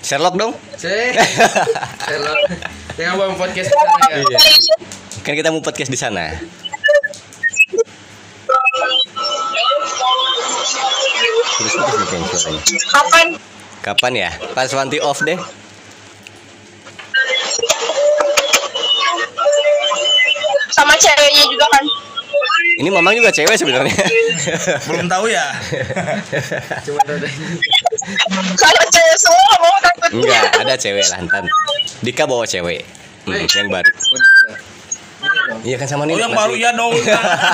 Sherlock dong. Hello. Jangan bawa podcast sana ya. Iya. Kan kita mau podcast di sana. Terus terus bikin suaranya. Kapan? Kapan ya? Pas Wanti off deh. Sama ceweknya juga kan? Ini mamang juga cewek sebenarnya. belum tahu ya Cuma ada Kalau cewek semua mau takutnya. Enggak, ada cewek lah ntar. Dika bawa cewek. Hmm, yang baru. Iya kan sama oh Nino. yang baru ya dong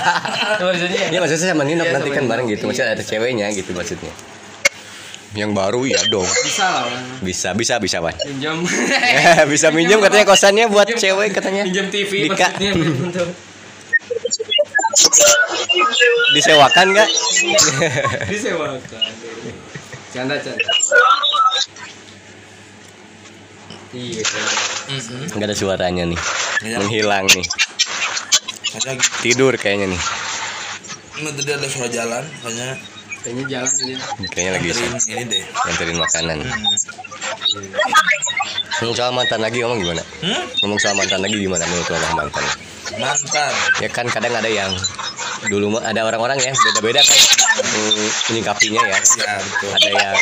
maksudnya. Iya maksudnya sama Nino Iya, nanti kan bareng gitu. Maksudnya ada ceweknya gitu maksudnya. Yang baru ya dong. Bisa lah. Bisa, bisa, bisa, Wan. Pinjam. bisa minjem katanya kosannya buat cewek katanya. Pinjam TV Dika maksudnya. Untuk disewakan nggak? disewakan. Canda canda. Iya. Nggak ada suaranya nih. Iya. Menghilang nih. Tidur kayaknya nih. ini tadi ada suara jalan kayaknya Kayaknya jalan dia. Kayaknya lagi nganterin ini deh nganterin makanan. Ngomong soal mantan lagi ngomong gimana? hmm? Ngomong soal mantan lagi gimana menurut lo mantan? mantan Ya kan kadang ada yang dulu ada orang-orang yang beda-beda kan mm, menyikapinya ya. ya betul Ada yang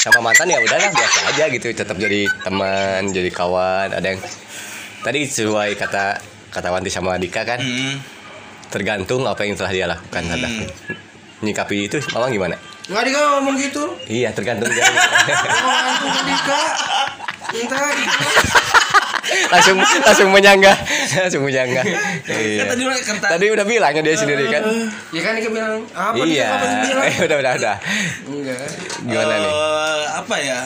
sama mantan ya udahlah biasa aja gitu, tetap jadi teman, jadi kawan. Ada yang tadi sesuai kata kata Wanti sama Dika kan hmm. tergantung apa yang telah dia lakukan. Ada menyikapi itu memang gimana? Nggak Dika ngomong gitu. Iya tergantung dia. Ngomong gitu Dika. Entar. langsung langsung menyanggah langsung menyanggah kan iya. tadi tadi udah bilangnya dia sendiri kan Ya kan Dika bilang apa iya sih bilang? eh, udah udah udah Enggak. gimana nih eh, apa ya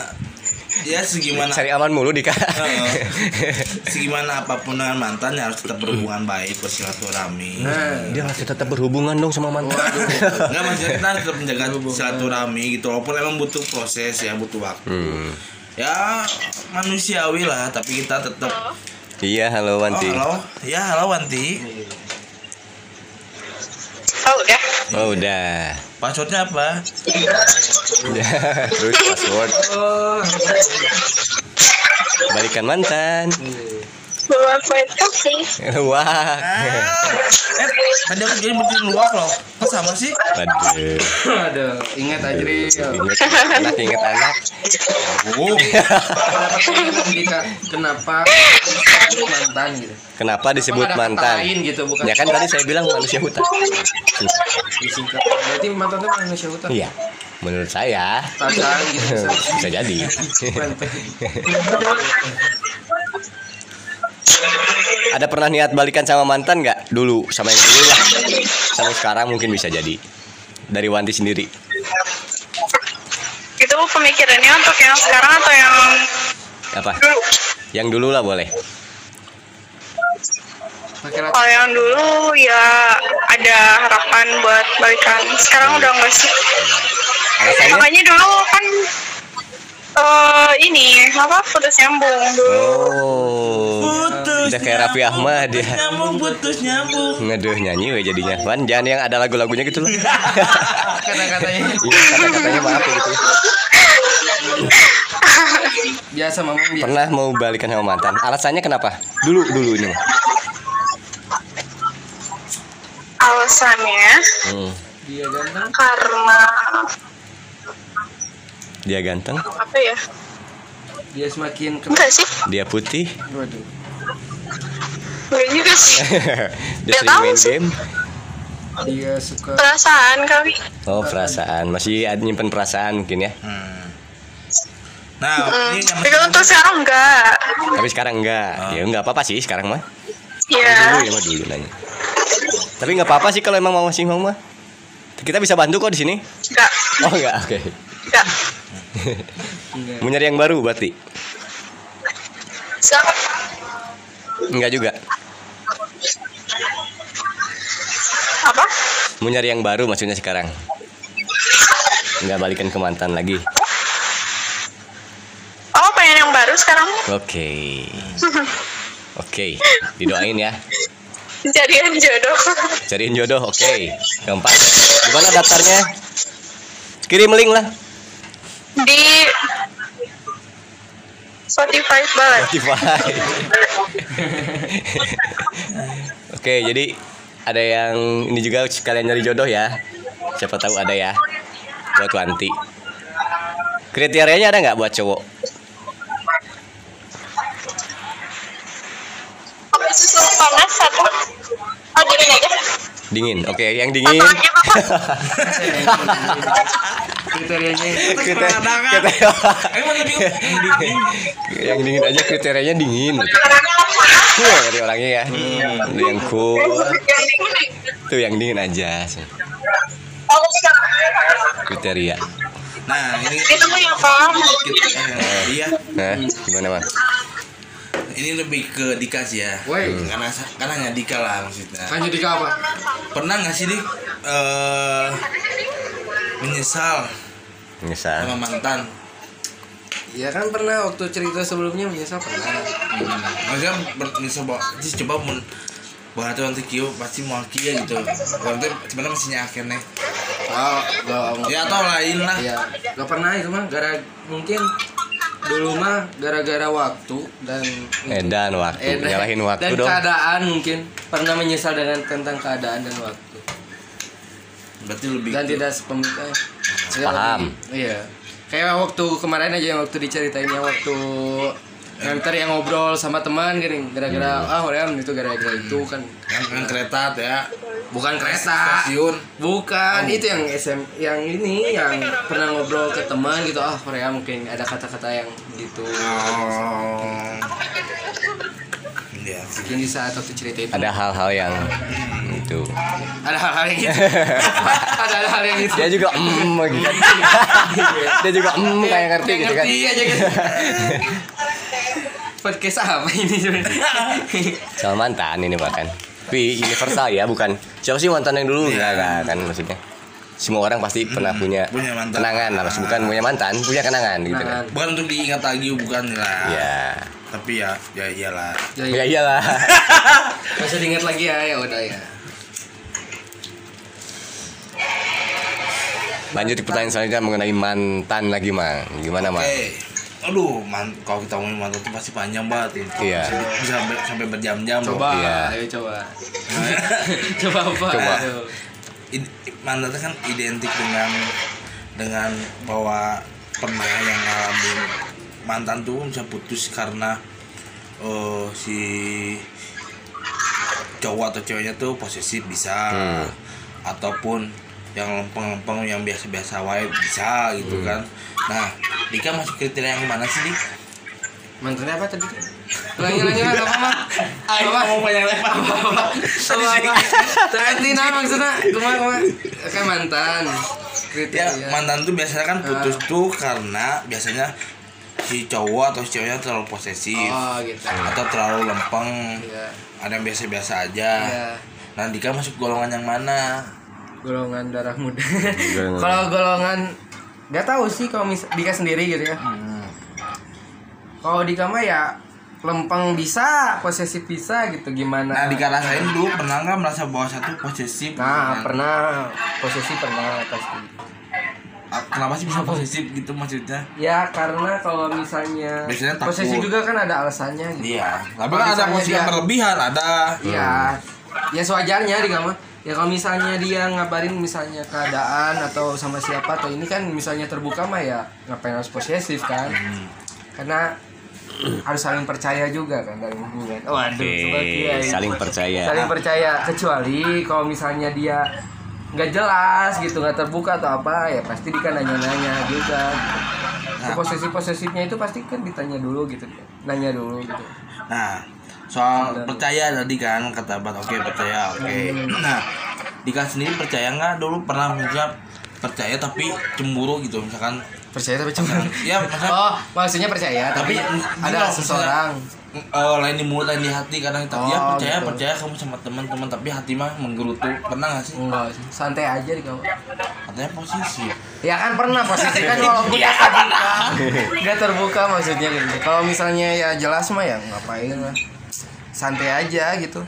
ya segimana cari aman mulu dika. Heeh. segimana apa pun dengan mantan ya harus tetap berhubungan baik bersilaturahmi. Nah, dia masih tetap berhubungan dong sama mantan. Enggak maksudnya kita tetap menjaga silaturahmi gitu walaupun emang butuh proses ya butuh waktu. Hmm. ya manusiawi lah tapi kita tetap iya halo oh, Wanti. halo. Ya halo Wanti. Oh udah. oh udah passwordnya apa? Ya, terus password. Oh, balikan mantan Bawa kue kopi. wah eh tadi aku jadi berarti luak loh kok sama sih waduh aduh, ingat Ajri. inget anak inget anak oh Kenapa mantan gitu? kenapa disebut Kenapa ada mantan lain gitu, bukan? ya kan tadi saya bilang manusia hutan Disingkat. Berarti mantan itu manusia hutan. iya menurut saya Perasaan gitu. bisa jadi ada pernah niat balikan sama mantan nggak dulu sama yang dulu lah sampai sekarang mungkin bisa jadi dari Wanti sendiri Itu pemikirannya untuk yang sekarang atau yang apa dulu? yang dulu lah boleh. Kalau yang dulu ya ada harapan buat balikan. Sekarang udah enggak sih. alasannya Makanya dulu kan eh ini apa putus nyambung dulu. oh putus udah kayak Raffi Ahmad ya nyambung putus nyambung Ngaduh nyanyi we jadinya Wan jangan yang ada lagu-lagunya gitu lah Kata-katanya Iya kata-katanya maaf ya gitu biasa mamang biasa. Pernah mau balikan sama mantan Alasannya kenapa? Dulu, dulu ini. Alasannya hmm. Dia ganteng. karena Dia ganteng apa ya? Dia semakin keren. Enggak sih. Dia putih Waduh. Enggak juga sih. Dia Nggak sering tahu main sih. game Dia suka Perasaan kali. Oh perasaan Masih ada nyimpen perasaan mungkin ya Hmm. nah Hmm. ini Tapi kalau untuk sekarang enggak. Tapi sekarang enggak Ya enggak apa-apa sih sekarang mah Dulu Ya. mah dulu nanya Tapi enggak apa-apa sih kalau emang mau masih mau mah Kita bisa bantu kok di sini Enggak. Oh enggak oke Enggak. Enggak. Mau nyari yang baru berarti Siapa? Enggak juga Apa? Mau nyari yang baru maksudnya sekarang Enggak balikan ke mantan lagi Oke. Oke, didoain ya. Jadian jodoh. Cariin jodoh, oke. Keempat. Gimana daftarnya? Kirim link lah. Di Spotify banget. Spotify. Oke, jadi ada yang ini juga sekalian nyari jodoh ya. Siapa tahu ada ya. Buat Wanti. Kriterianya ada nggak buat cowok? Panas satu. Oh, dingin aja. Dingin. Oke, yang dingin. Kriterianya kriteria- Emang yang dingin aja kriterianya dingin. Cool dari orangnya ya. Ada yang cool. Tuh yang dingin aja. Kriteria. Nah, ini Ditunggu ya, Pak. eh, iya. Nah, gimana mas? Ini lebih ke Dika sih ya. Woi. Karena karena hanya Dika lah maksudnya. kan jadi apa Pernah nggak sih Dik eh menyesal Misal. sama mantan? ya kan pernah waktu cerita sebelumnya menyesal pernah Hmm. Maksudnya ber- menyesal bahwa sih coba mun bahwa nanti kio pasti mau kia gitu. Nanti sebenarnya masih akhirnya. oh gak Ya atau lain lah. ya gak pernah itu mah gara mungkin dulu mah gara-gara waktu dan Edan waktu, dan- nyalahin waktu dan dong. keadaan mungkin pernah menyesal dengan tentang keadaan dan waktu Berarti lebih dan ke- tidak sepemikiran Paham. iya. Kayak waktu kemarin aja yang waktu diceritain yang waktu nganter yang ngobrol sama teman gini. Gara-gara ah orang itu gara-gara itu kan. Yang, yang kereta tuh ya. bukan kereta. Stasiun. bukan. Itu yang SM yang ini yang pernah ngobrol ke teman gitu. Ah Korea mungkin ada kata-kata yang gitu. Oh. Iya. sih. mungkin di saat waktu cerita itu Ada hal-hal yang itu. ada hal-hal yang gitu ada hal-hal yang gitu Dia juga mm gitu. Dia juga mm kayak ngerti gitu kan. ngerti aja gitu podcast apa ini sebenarnya Sama mantan ini bahkan. Tapi universal ya, bukan. Siapa sih mantan yang dulu? Enggak kan maksudnya. Semua orang pasti pernah punya, punya mantan. kenangan, lah, bukan punya mantan, punya kenangan gitu kan. Bukan untuk diingat lagi bukan lah. Ya. Tapi ya ya iyalah. ya, Ya ya. iyalah. Usah diingat lagi ya ya udah ya Lanjut di pertanyaan selanjutnya mengenai mantan lagi, Mang. Gimana, Mang? Oke. Aduh, man, kalau kita ngomongin mantan itu pasti panjang banget itu. Iya. Bisa, bisa sampai- sampai berjam-jam. coba Iya. ayo coba coba apa Coba. Ayo. Itu kan identik dengan dengan bahwa pernah yang ngalamin mantan tuh bisa putus karena eh, si cowok atau ceweknya tuh posesif bisa Hmm. ataupun yang lempeng-lempeng yang biasa-biasa wae bisa gitu Hmm. kan nah Dika masuk kriteria yang mana sih Dik? Mantannya apa tadi? Ulangi mas apa mah apa? mau banyak lebar. Apa Tadi nah maksudnya ke mana ke mana? Kan mantan. Ya kriteria mantan tuh biasanya kan putus tuh karena biasanya si cowok atau si ceweknya terlalu posesif oh gitu. atau terlalu lempeng. Ya ada yang biasa-biasa aja. Ya nah Dika masuk golongan yang mana? Golongan darah muda. Kalau golongan nggak tahu sih kalau mis Dika sendiri gitu ya kalau Dika mah ya lempeng bisa posesif bisa gitu gimana nah Dika rasain dulu pernah nggak merasa bahwa satu posesif nah Kan? pernah posesif pernah pasti Ah, kenapa sih bisa posesif gitu maksudnya ya karena kalau misalnya Biasanya takut. posesif juga kan ada alasannya gitu iya tapi kan ada posisi yang dia- berlebihan ada Iya. Ya sewajarnya di mah. Ya kalau misalnya dia ngabarin misalnya keadaan atau sama siapa atau ini kan misalnya terbuka mah ya ngapain harus posesif kan? Hmm. Karena harus saling percaya juga kan dalam hubungan. Waduh, seperti ya saling percaya. Saling percaya kecuali kalau misalnya dia nggak jelas gitu nggak terbuka atau apa ya pasti dia kan nanya-nanya juga. Nah. Posesif posesifnya itu pasti kan ditanya dulu gitu, nanya dulu gitu. nah soal percaya tadi kan kata Bat oke percaya oke nah Dika sendiri percaya nggak dulu pernah misalnya percaya tapi cemburu gitu misalkan Percaya tapi cuma ya maksudnya Oh, maksudnya percaya tapi, Tapi, ada loh, seseorang. Oh, lain di mulut, lain di hati kadang tapi ya Oh, percaya gitu. percaya kamu sama teman-teman tapi hati mah menggerutu pernah gak sih Enggak sih, santai aja di kamu. katanya posisi Ya kan pernah posisi kan walaupun nggak terbuka, nggak terbuka maksudnya gitu. Kalau misalnya ya jelas mah ya ngapain lah, santai aja gitu.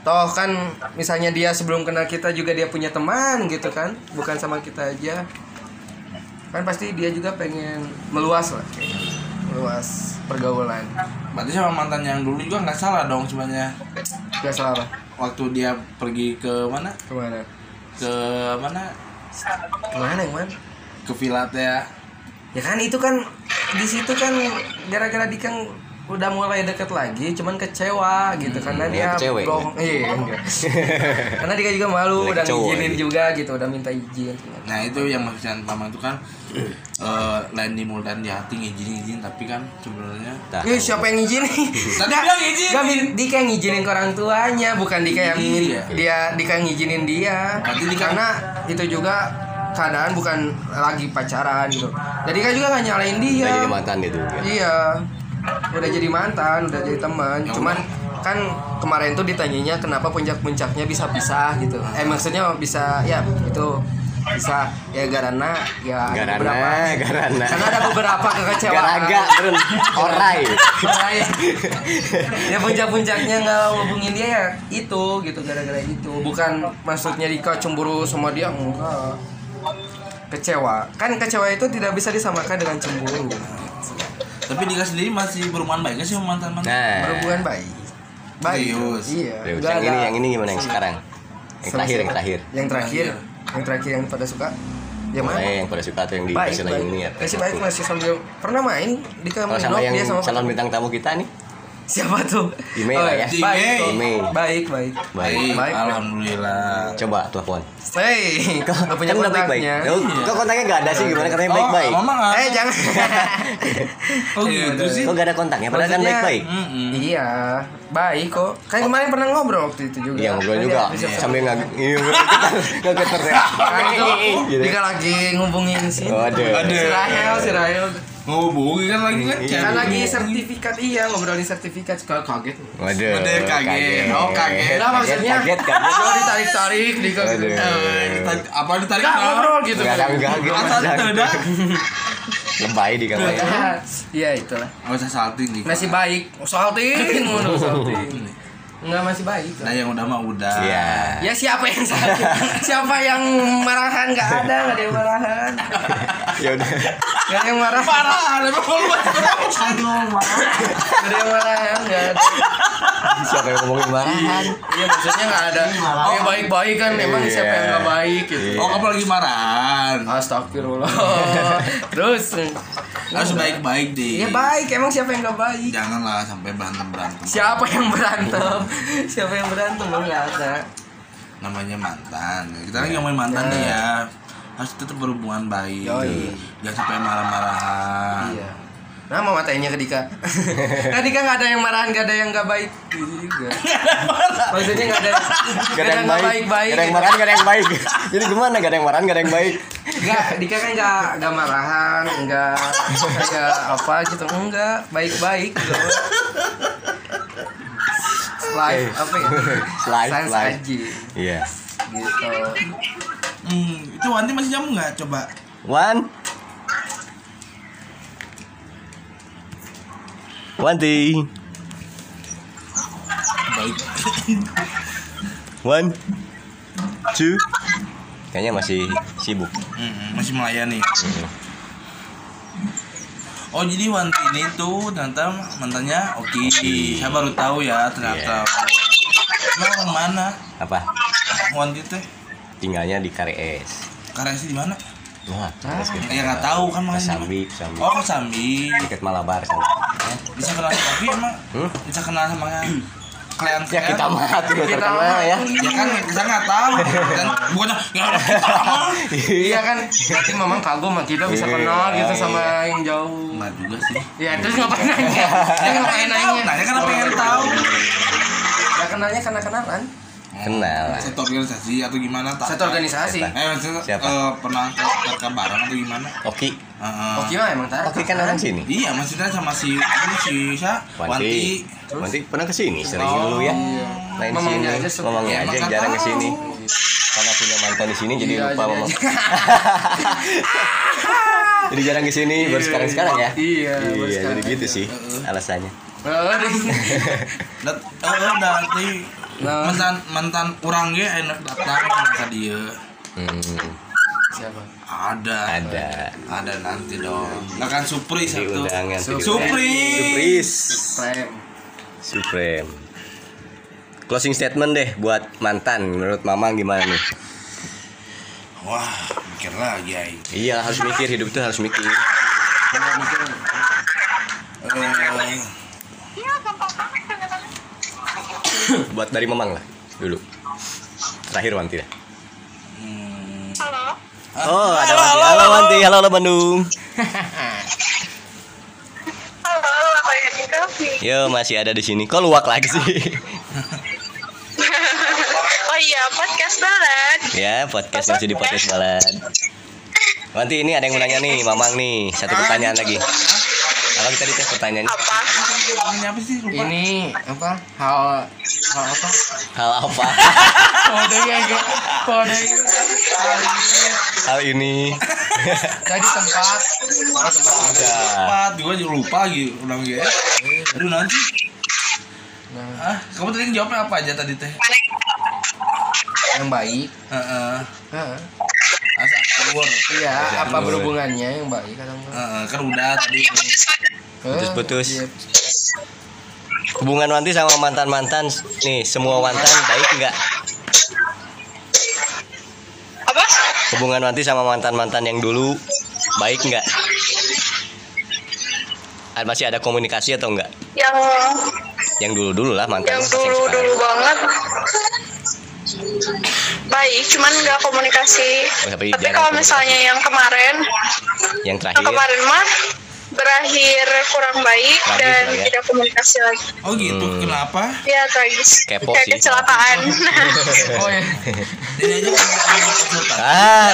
Toh kan misalnya dia sebelum kenal kita juga dia punya teman gitu kan, bukan sama kita aja. Kan pasti dia juga pengen meluas lah, meluas pergaulan. berarti sama mantan yang dulu juga nggak salah dong sebenarnya Gak salah waktu dia pergi ke mana ke mana? ke mana Ke mana yang mana? ke ya Ya kan itu kan di situ kan gara-gara Dikang udah mulai deket lagi, cuman kecewa gitu karena dia cewek, bohong. Iya, enggak. karena dia juga malu udah ngizinin gitu. juga gitu, udah minta izin. nah itu yang maksudnya mama itu kan eh, lain di mulut dan di hati ngizinin izin tapi kan sebenarnya. Eh, siapa yang ngizinin? Tadi bilang ngizinin. Gak, min- Dika yang ngizinin ke orang tuanya, bukan Dika yang min- Iya. dia Dika yang ngizinin dia. Berarti Dika- Karena itu juga keadaan bukan lagi pacaran gitu. Jadi kan juga gak nyalain dia. Jadi mantan gitu. ya. Iya. Udah jadi mantan, udah jadi teman. Ya Cuman kan kemarin tuh ditanyanya kenapa puncak-puncaknya bisa pisah gitu. Eh maksudnya bisa ya itu bisa ya karena ya ada Garana, beberapa garana. karena ada beberapa kekecewaan Garaga, beren. Orai. Orai. ya puncak-puncaknya nggak ngubungin dia ya itu gitu gara-gara itu bukan maksudnya Dika cemburu sama dia enggak kecewa kan kecewa itu tidak bisa disamakan dengan cemburu tapi Dika sendiri masih berhubungan baik nggak sih sama mantan mantan? Nah. berhubungan baik. Baik. Serius? iya. Nggak yang ini yang ini gimana? Yang sekarang? Yang terakhir yang terakhir. yang terakhir? Yang terakhir yang pada suka? Yang mana? Pokoknya yang pada suka atau yang di baik versi baik. ini ya. masih baik masih sambil pernah main di kamar Kalau sama yang dia sama calon bintang tamu kita nih. Siapa tuh Ime Oh, lah iya. ya. baik Ime. baik baik Baik. Baik. alhamdulillah Coba telepon. Hei, Kok nggak punya kan kontaknya. Oh, Kok kontaknya nggak ada sih gimana katanya baik-baik? oh, mama nggak Eh jangan. oh gitu sih Kok gak ada kontaknya? Padahal kan baik-baik. Iya, baik kok. Kan kemarin pernah ngobrol waktu itu juga. Iya ngobrol juga bisa- sambil nggak iya kita nggak keter. Kan itu Gitu. Lagi ngubungin sih. Waduh. Si Rahel, ngehubungi kan lagi kan Iya. Kan lagi sertifikat iya ngobrolin sertifikat suka kaget. Waduh. Waduh, kaget. Oh, kaget. Nah maksudnya Kaget, kaget. Kalau gitu. Eh, Ditarik- apa ditarik kenapa? ngobrol gitu. Enggak ada enggak gitu. Asal tidak Lebay di kamar. Iya itulah. nggak usah salting di Masih baik. Salting, ngono salting. Enggak masih baik. nah yang udah mah udah Iya. Ya siapa yang sakit? siapa yang marahan? Gak ada, gak ada yang marahan. Ya udah. Gak ada yang marah. parah ada kalau Gak ada yang marahan, gak ada. Siapa yang ngomongin marahan? Iya maksudnya gak ada. Oh ya baik-baik kan, emang Iya. siapa yang gak baik gitu. oh kamu lagi marahan Astagfirullah. Terus harus baik-baik deh Iya baik, emang siapa yang gak baik? janganlah sampai berantem berantem Siapa yang berantem? Siapa yang berantem? Enggak ada. namanya mantan kita lagi ngomongin mantan nih ya harus tetap berhubungan baik jangan sampai marah-marahan Iya. Nah, mau matanya ke Dika. kan Dika gak ada yang marahan, gak ada yang gak baik. Gitu juga. Maksudnya gak ada, Gak ada yang baik. baik-baik. Gak ada yang marahan, gak ada yang baik. Jadi gimana? Gak ada yang marahan, gak ada yang baik. Enggak, Dika kan enggak enggak marahan, enggak enggak apa gitu, enggak, baik-baik gitu. Live apa ya? Live, live. aja Iya. gitu. hmm, itu Wanti masih jamu nggak coba One. Wanti. baik One. Two. Kayaknya masih sibuk. Mm-mm, masih melayani Oh jadi Wanti ini tuh ternyata mantannya oke. Saya baru tahu ya ternyata. Emang orang mana? Apa? Wanti teh Tinggalnya di Kares. karesi di mana? Kares gitu. Ya nggak tahu kan mana. Sambi, Sambi. Oh Kesambi. Dekat Malabar sana. Bisa kenal sama tapi emang Hmm? bisa kenal sama klien Ya kita mah tuh Kita terkenal mah. ya. Ya kan kita nggak tahu. Dan bukannya ya kita mah. Iya kan, berarti memang kagum sama kita bisa kenal gitu sama yang jauh. Nggak juga sih. Ya terus ngapain nanya? Ya ngapain nanya? Nanya karena pengen tahu. Ya kenalnya karena kenalan. Kenal. Satu organisasi atau gimana? tak? Satu organisasi. Eh maksudnya Siapa? eh, pernah ke ke bareng atau gimana? Oki. Heeh. Oh gimana emang tahu? Oki kan orang sini. Iya, maksudnya sama si ini si siapa? Wanti. Wanti. Wanti pernah ke sini sering Oh, dulu ya. iya. Main Ngomongnya sini. aja suka. Ngomongnya Ya, aja emang jarang nggak ke sini. tahu. karena punya mantan di sini jadi Iya, lupa Mamang. aja. jadi jarang ke sini baru sekarang sekarang ya. Iya, baru Iya, jadi gitu sih alasannya. Oh, udah Nah. mantan mantan orang ge enak datang ke dia. Hmm, Siapa? Ada. ada Ada nanti dong. Nggak kan surprise di satu. undangan Surprise. Surprise. Prem. Supreme. Closing statement deh buat mantan menurut Mamang gimana nih? Wah, mikir lagi ay. Iya harus mikir hidup itu harus mikir. Eh, Buat dari Mamang lah dulu. Terakhir Wanti hmm. Halo. Oh ada Wanti. Halo Wanti, halo halo Bandung. Halo, apa ya kafe? Yo masih ada di sini. Kok luak lagi sih? oh iya, podcast balad. ya podcast masih di podcast balad. Wanti ini ada yang mau nanya nih, Mamang nih. Satu pertanyaan lagi. Apa kita dites pertanyaannya? Apa? Ini apa sih lupa? Ini apa? Hal hal apa? Hal apa? Kode ya. Kode. Hal ini. Tadi tempat. Tempat. Empat, gue juga lupa gitu ulang ya. Aduh nanti. Nah, Ah, kamu tadi jawabnya apa aja tadi teh? yang baik. Heeh. Heeh. Asa keluar. Iya, apa Betul. berhubungannya yang baik kata? Heeh, kan udah tadi. Putus-putus. Iya. Hubungan Wanti sama mantan-mantan nih, semua mantan baik nggak? Apa? Hubungan Wanti sama mantan-mantan yang dulu baik nggak? Ah, Masih ada komunikasi atau enggak? Yang Yang dulu-dulu lah mantan. yang dulu dulu banget. Baik, cuman nggak komunikasi. Oh, tapi Tapi kalau komunikasi. misalnya yang kemarin, Yang yang terakhir. kemarin mah berakhir kurang baik Tragis dan ya. tidak komunikasi lagi. Oh gitu, Hmm. kenapa? Ya tragis. Kepo Kayak sih. kecelakaan. Oh ya. Aja kan. Ah.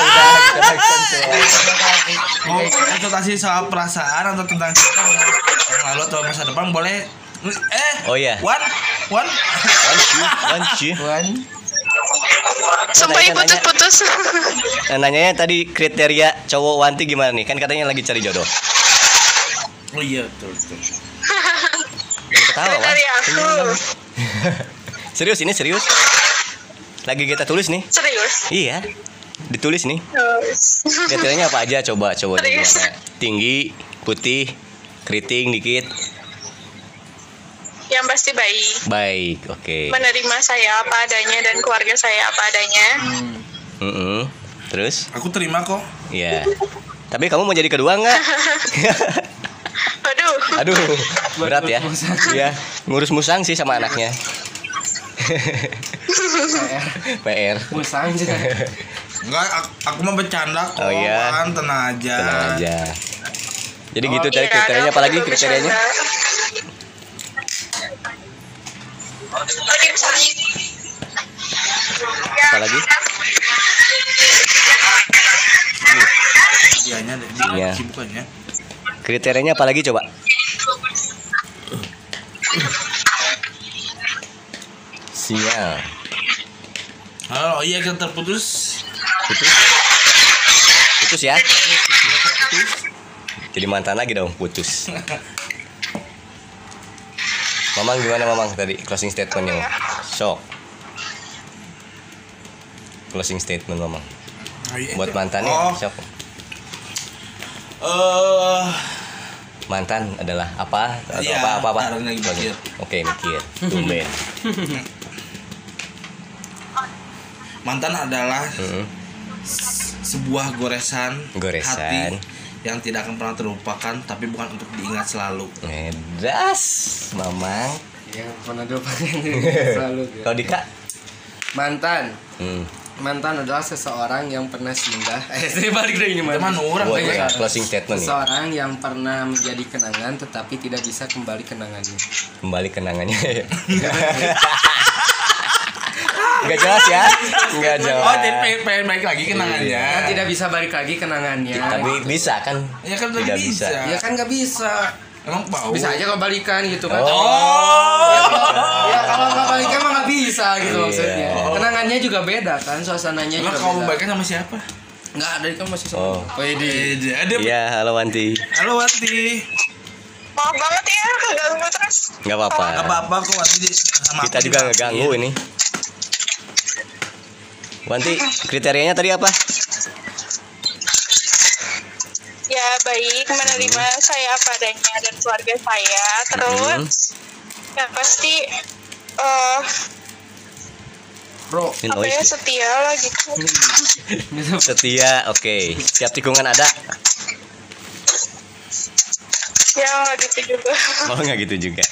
Mau konsultasi soal perasaan atau tentang kita yang lalu atau masa depan boleh eh Oh iya. Wan Wan Wanci, Wanci. Tuan. Sumpah tadi ibu kan nanya-. Nah, nanyanya tadi kriteria cowok Wanti gimana nih? Kan katanya lagi cari jodoh. Oh iya betul betul. Jangan ketawa, Wan. Aku. Serius ini serius. Lagi kita tulis nih. Serius. Iya. Ditulis nih. Kriterianya apa aja coba coba gimana? Tinggi, putih, keriting dikit. Yang pasti baik. Baik, oke. Menerima saya apa adanya dan keluarga saya apa adanya. Hmm. Mm-mm. Terus? Aku terima kok. Iya. Tapi kamu mau jadi kedua nggak? Aduh. Aduh, berat ya. Iya, ngurus musang sih sama anaknya. PR. PR. Musang sih. Enggak, aku, aku mau bercanda kok. Oh, iya. Tenang aja. Tenang aja. Jadi Oh, gitu tadi Iya, kriterianya aku apa lagi juga kriterianya? Apa lagi? Dianya Iya. sibukannya. Kriterianya apa lagi coba? Sial. Halo, iya kita terputus. Putus. Putus ya. Jadi mantan lagi dong, putus. Mamang gimana Mamang tadi closing statementnya? Sok. Closing statement Mamang. Buat mantannya, Oh, sok. eh Mantan adalah apa? Atau Iya, apa apa apa? mikir. Oke, mikir. Tumben. mantan adalah Mm-mm. sebuah goresan, Goresan. hati yang tidak akan pernah terlupakan tapi bukan untuk diingat selalu. Ngedas, Mamang. Yang pernah dilupakan selalu. gitu. Kalau Dika? Mantan. Hmm. Mantan adalah seseorang yang pernah singgah. Eh, saya balik dari ini Teman orang kayak ya, closing statement nih. Seseorang yang pernah menjadi kenangan tetapi tidak bisa kembali kenangannya. Kembali kenangannya. Enggak jelas ya? Enggak jelas. Oh, jadi pengen, pengen balik lagi kenangannya. Kan tidak bisa balik lagi kenangannya. Tapi bisa kan? Ya kan Tidak bisa. bisa. Ya kan nggak bisa. Emang bau. Bisa aja kalau balikan gitu kan. Oh. Oh. Ya kalau nggak balikan mah nggak bisa. gitu Iya. maksudnya kenangannya juga beda kan suasananya Emang juga kamu beda baiknya sama siapa? nggak ada kan masih sama Oh. oh ini ada Iya, halo Wanti. Halo Wanti. Maaf banget ya keganggu terus. Nggak apa-apa. Gak apa-apa kok Wanti sama Kita juga ngeganggu ini. Wanti, kriterianya tadi apa? Ya baik menerima saya apa adanya dan keluarga saya. Terus ya pasti eh bro Ini apa ya setia lah gitu. Setia, oke. Siap tikungan ada? Ya nggak gitu juga. Oh nggak gitu juga.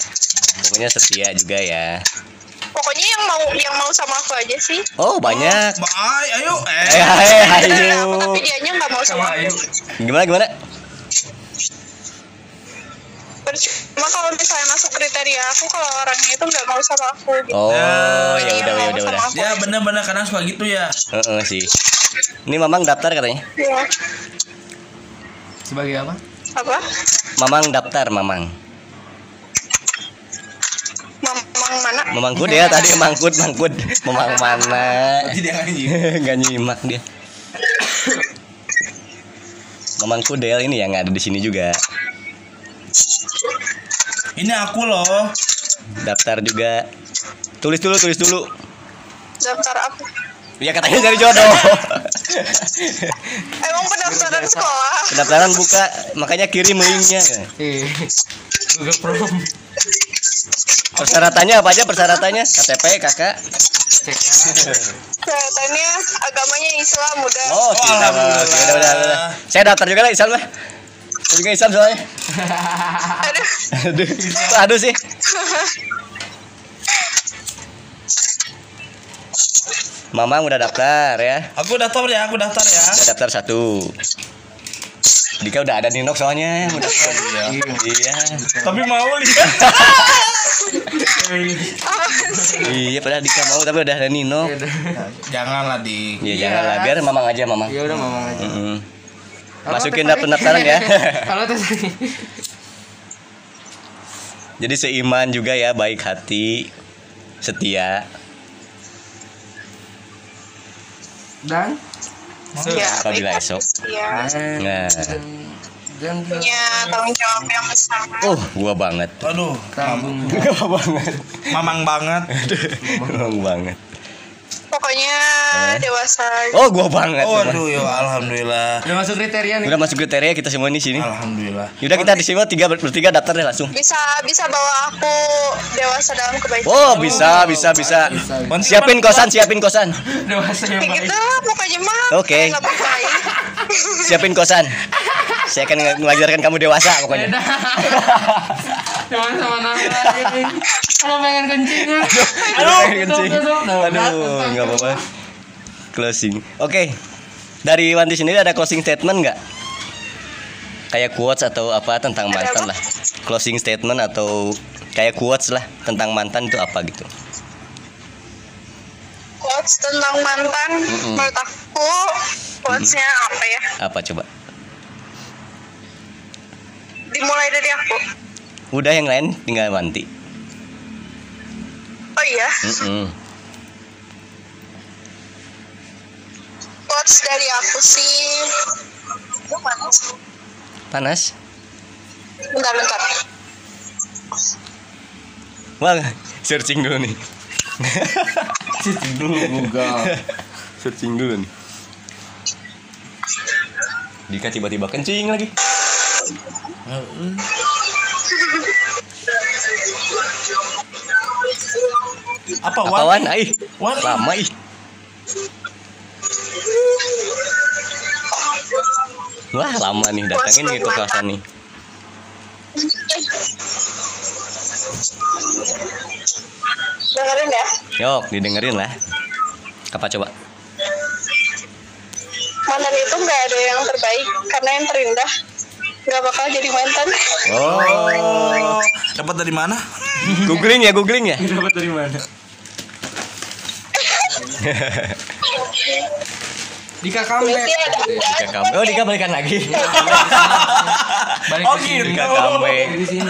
Pokoknya setia juga ya. Pokoknya yang mau yang mau sama aku aja sih. Oh banyak. Bye, ayo. Eh, Eh. hai, Beneran aku ayo. tapi dianya nggak mau sama aku. Gimana gimana? Cuma kalau misalnya masuk kriteria aku kalau orangnya itu nggak mau sama aku gitu. Oh, Jadi ya yang udah mau ya udah udah. Ya aja. bener-bener kadang suka gitu ya. Heeh sih. Ini Mamang daftar katanya. Iya. sebagai apa Apa? Mamang daftar, Mamang. Mamang mana? Mamang kud ya tadi mangkut mangkut. Mamang mana? Jadi dia nggak Gak nyimak dia. Mamang Kudel ini yang ada di sini juga. Ini aku loh. Daftar juga. Tulis dulu, tulis dulu. Daftar apa? Ya katanya dari jodoh. Emang pendaftaran sekolah? Pendaftaran buka, makanya kirim linknya. eh Google Chrome Persyaratannya apa aja persyaratannya? KTP, kakak. cek Kelihatannya agamanya Islam udah. Oh, kita. Oke, udah, udah, udah. Saya daftar juga lah Islam lah. Saya juga Islam soalnya. Aduh. Aduh, aduh sih. Mamang udah daftar ya. Aku daftar ya, aku daftar ya. Udah daftar satu. Dika udah ada Ninok soalnya udah daftar. Iya. Tapi mau sih? Iya, padahal Dika mau tapi udah ada Ninok. Janganlah di. Iya, jangan lah biar Mamang aja Mamang. ya udah ngomong aja Mm-mm. Halo, Masukin Sari. pendaftaran ya. Teh Sari. Jadi seiman juga ya, baik hati, setia. dan Ya, Apabila baik. esok. Iya. Nah. dan Punya tanggung jawab yang besar. Oh, gua banget. Aduh, tanggung Gua banget. mamang banget. Emang banget. Pokoknya dewasa. Oh, gua banget. Oh, aduh ya alhamdulillah. udah masuk kriteria nih Udah masuk kriteria kita semua di sini. Alhamdulillah. Yaudah kita di sini tiga bertiga daftar deh langsung. Bisa bisa bawa aku dewasa dalam kebaikan. Oh, bisa, bisa, bisa. Bisa. Siapin kosan, siapin kosan. dewasa yang baik gitu pokoknya mah. Oke. Siapin kosan. Saya akan ng- mengajarkan kamu dewasa pokoknya. Cuman sama nama lagi. Kalau pengen kencing. Aduh, kencing. tutup, tutup. Aduh, nggak apa-apa. Closing. Oke. Dari Wanti sendiri ada closing statement nggak? Kayak quotes atau apa tentang mantan lah. Closing statement atau kayak quotes lah tentang mantan itu apa gitu. Quotes tentang mantan menurut aku quotesnya apa ya? Apa coba? Dimulai dari aku. Udah yang lain tinggal Wanti. Oh iya, Mm-mm. quotes dari aku sih. Aduh, mana sih? Panas? Bentar, bentar. Wah, searching dulu nih. Cicing dulu Google. searching dulu nih. Dika tiba-tiba kencing lagi. Apa Wan? Wan? Ai, Wan? lama ih. Wah, lama nih datangin ke kosan nih. Dengerin ya. Yuk, didengerin lah. Apa coba? Mantan itu nggak ada yang terbaik karena yang terindah nggak bakal jadi mantan. Oh, Dapat dari mana? googling ya, googling ya. Dapat dari mana? Dika comeback. Dika comeback. Oh, Dika balikan lagi. Balik Oh, ke sini. Dika comeback. Di sini.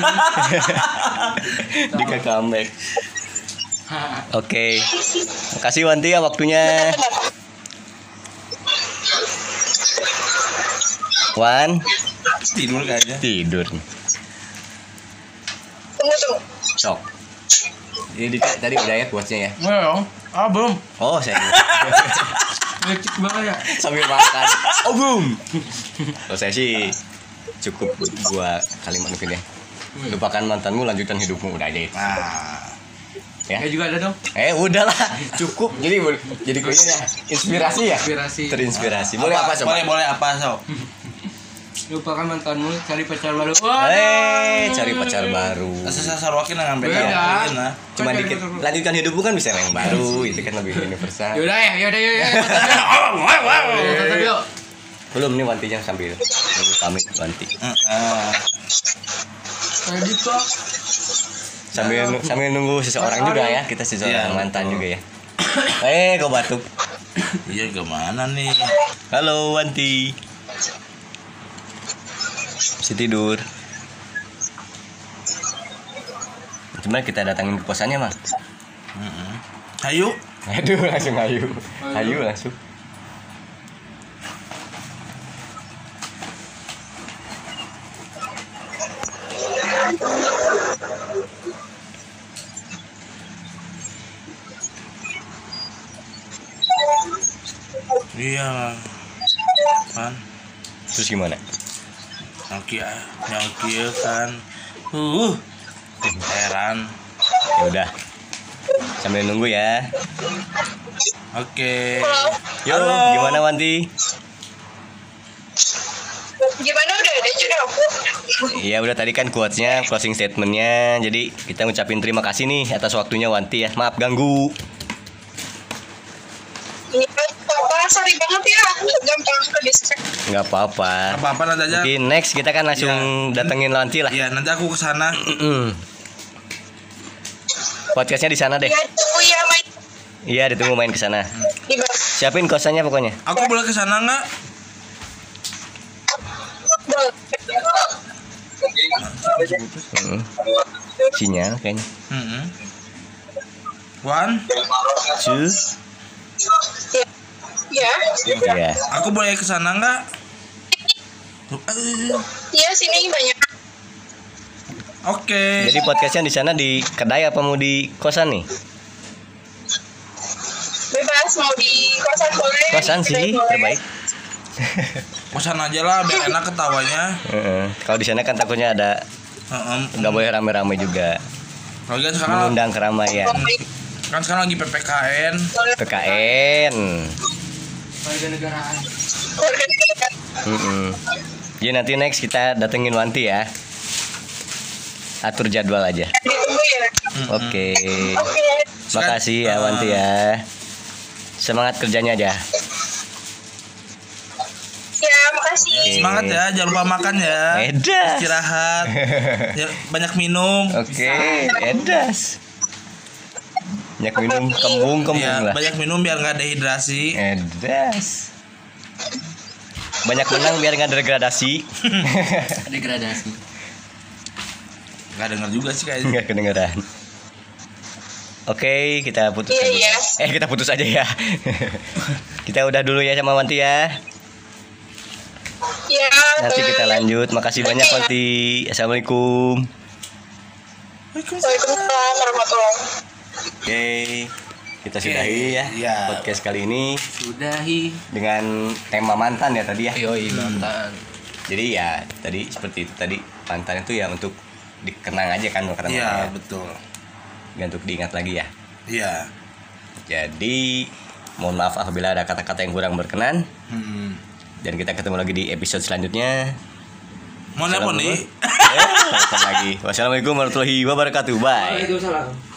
Dika comeback. Oke. Makasih Wanti ya waktunya. Wan tidur kayaknya tidur. Tunggu tunggu. Sok. Ini Dika tadi udah ya kuasnya ya. Belum. Ah, belum. Oh, saya Lecek banget ya. sambil makan. Oh, boom. Kalau saya sih cukup gua kalimat mungkin ya. Lupakan mantanmu, lanjutkan hidupmu udah aja itu. nah Ya. Ya juga ada dong. Eh, udahlah, cukup. Jadi jadi kayaknya inspirasi ya. Inspirasi. Terinspirasi. Boleh apa, coba? boleh boleh apa sob Lupakan mantanmu, cari pacar baru. Eh, cari pacar baru. Sasa sarwakin dengan beda Beda. Nah. Cuma dikit. Lanjutkan hidupmu kan bisa yang baru, itu kan lebih universal. Yaudah ya, yaudah yuk. Belum nih Wantinya sambil nunggu pamit Wanti. Heeh. Kayak gitu. Sambil nu- sambil nunggu seseorang juga ya, kita seseorang Iya, mantan juga ya. Eh, kau batuk. iya gimana nih Halo Wanti. Si tidur. Cuma kita datangin ke kosannya mah. Heeh. ayo Aduh langsung ayu. Ayu langsung. iya kan Terus gimana? Nyaki nyaki kan uh heran Ya udah. Sambil nunggu ya. oke Yo, Halo. gimana Wanti? Gimana udah ada juga aku? Iya udah tadi kan quotes-nya, closing statement-nya. Jadi kita ngucapin terima kasih nih atas waktunya Wanti ya. Maaf ganggu. Ini apa? Sorry banget ya, aku gampang ke distract. Nggak apa-apa. apa apa nanti aja Mungkin next kita kan langsung datengin Wanti lah. iya nanti aku ke sana Mm-mm. Podcastnya di sana deh. Ya tunggu ya main Iya, ditunggu main ke sana. di bawah. Siapin kosannya pokoknya. aku boleh ke sana nggak Mm. Sinyal kayaknya. Heeh. One, Two. Ya, Iya. aku boleh ke sana nggak? Eh, ya sini banyak. Oke. Jadi podcastnya di sana di kedai apa mau di kosan nih? Bebas mau di kosan boleh. Kosan sih boleh. terbaik. Kosan aja lah biar enak ketawanya. Heeh. Kalau di sana kan takutnya ada nggak boleh rame-rame juga. Lagi kan sekarang Mengundang keramaian. kan sekarang lagi PPKN. PKN. Warga negaraan. Dekat. Mm-mm. Jadi nanti next kita datengin Wanti ya. Atur jadwal aja. Ditunggu ya. Oke. Oke. Makasih ya Wanti ya. Semangat kerjanya aja. Ya, makasih. Oke. Semangat ya, jangan lupa makan ya. Edas. Istirahat. Ya, banyak minum. Oke, edas. Banyak minum kembung-kembung Ya, lah. banyak minum biar nggak dehidrasi. Edas. Banyak menang biar nggak degradasi. Degradasi. Nggak denger juga sih kayaknya. Nggak kedengeran. Oke, kita putus Iya, aja. iya. Eh, kita putus aja ya. kita udah dulu ya sama Wanti ya. Ya. Nanti kita lanjut. Makasih banyak Oke, ya. Wanti. Assalamualaikum. Waalaikumsalam warahmatullahi Oke, kita sudahi ya Iya. podcast kali ini Sudahi. dengan tema mantan ya tadi ya. Yoi mantan. Jadi ya tadi seperti itu tadi mantan itu ya untuk dikenang aja kan karena Iya, mantannya. betul. Nggak untuk diingat lagi ya. Iya. Jadi mohon maaf apabila ada kata-kata yang kurang berkenan Hmm. dan kita ketemu lagi di episode selanjutnya. Mau nelpon nih? Eh. Wassalamualaikum warahmatullahi wabarakatuh. Bye. Waalaikumsalam.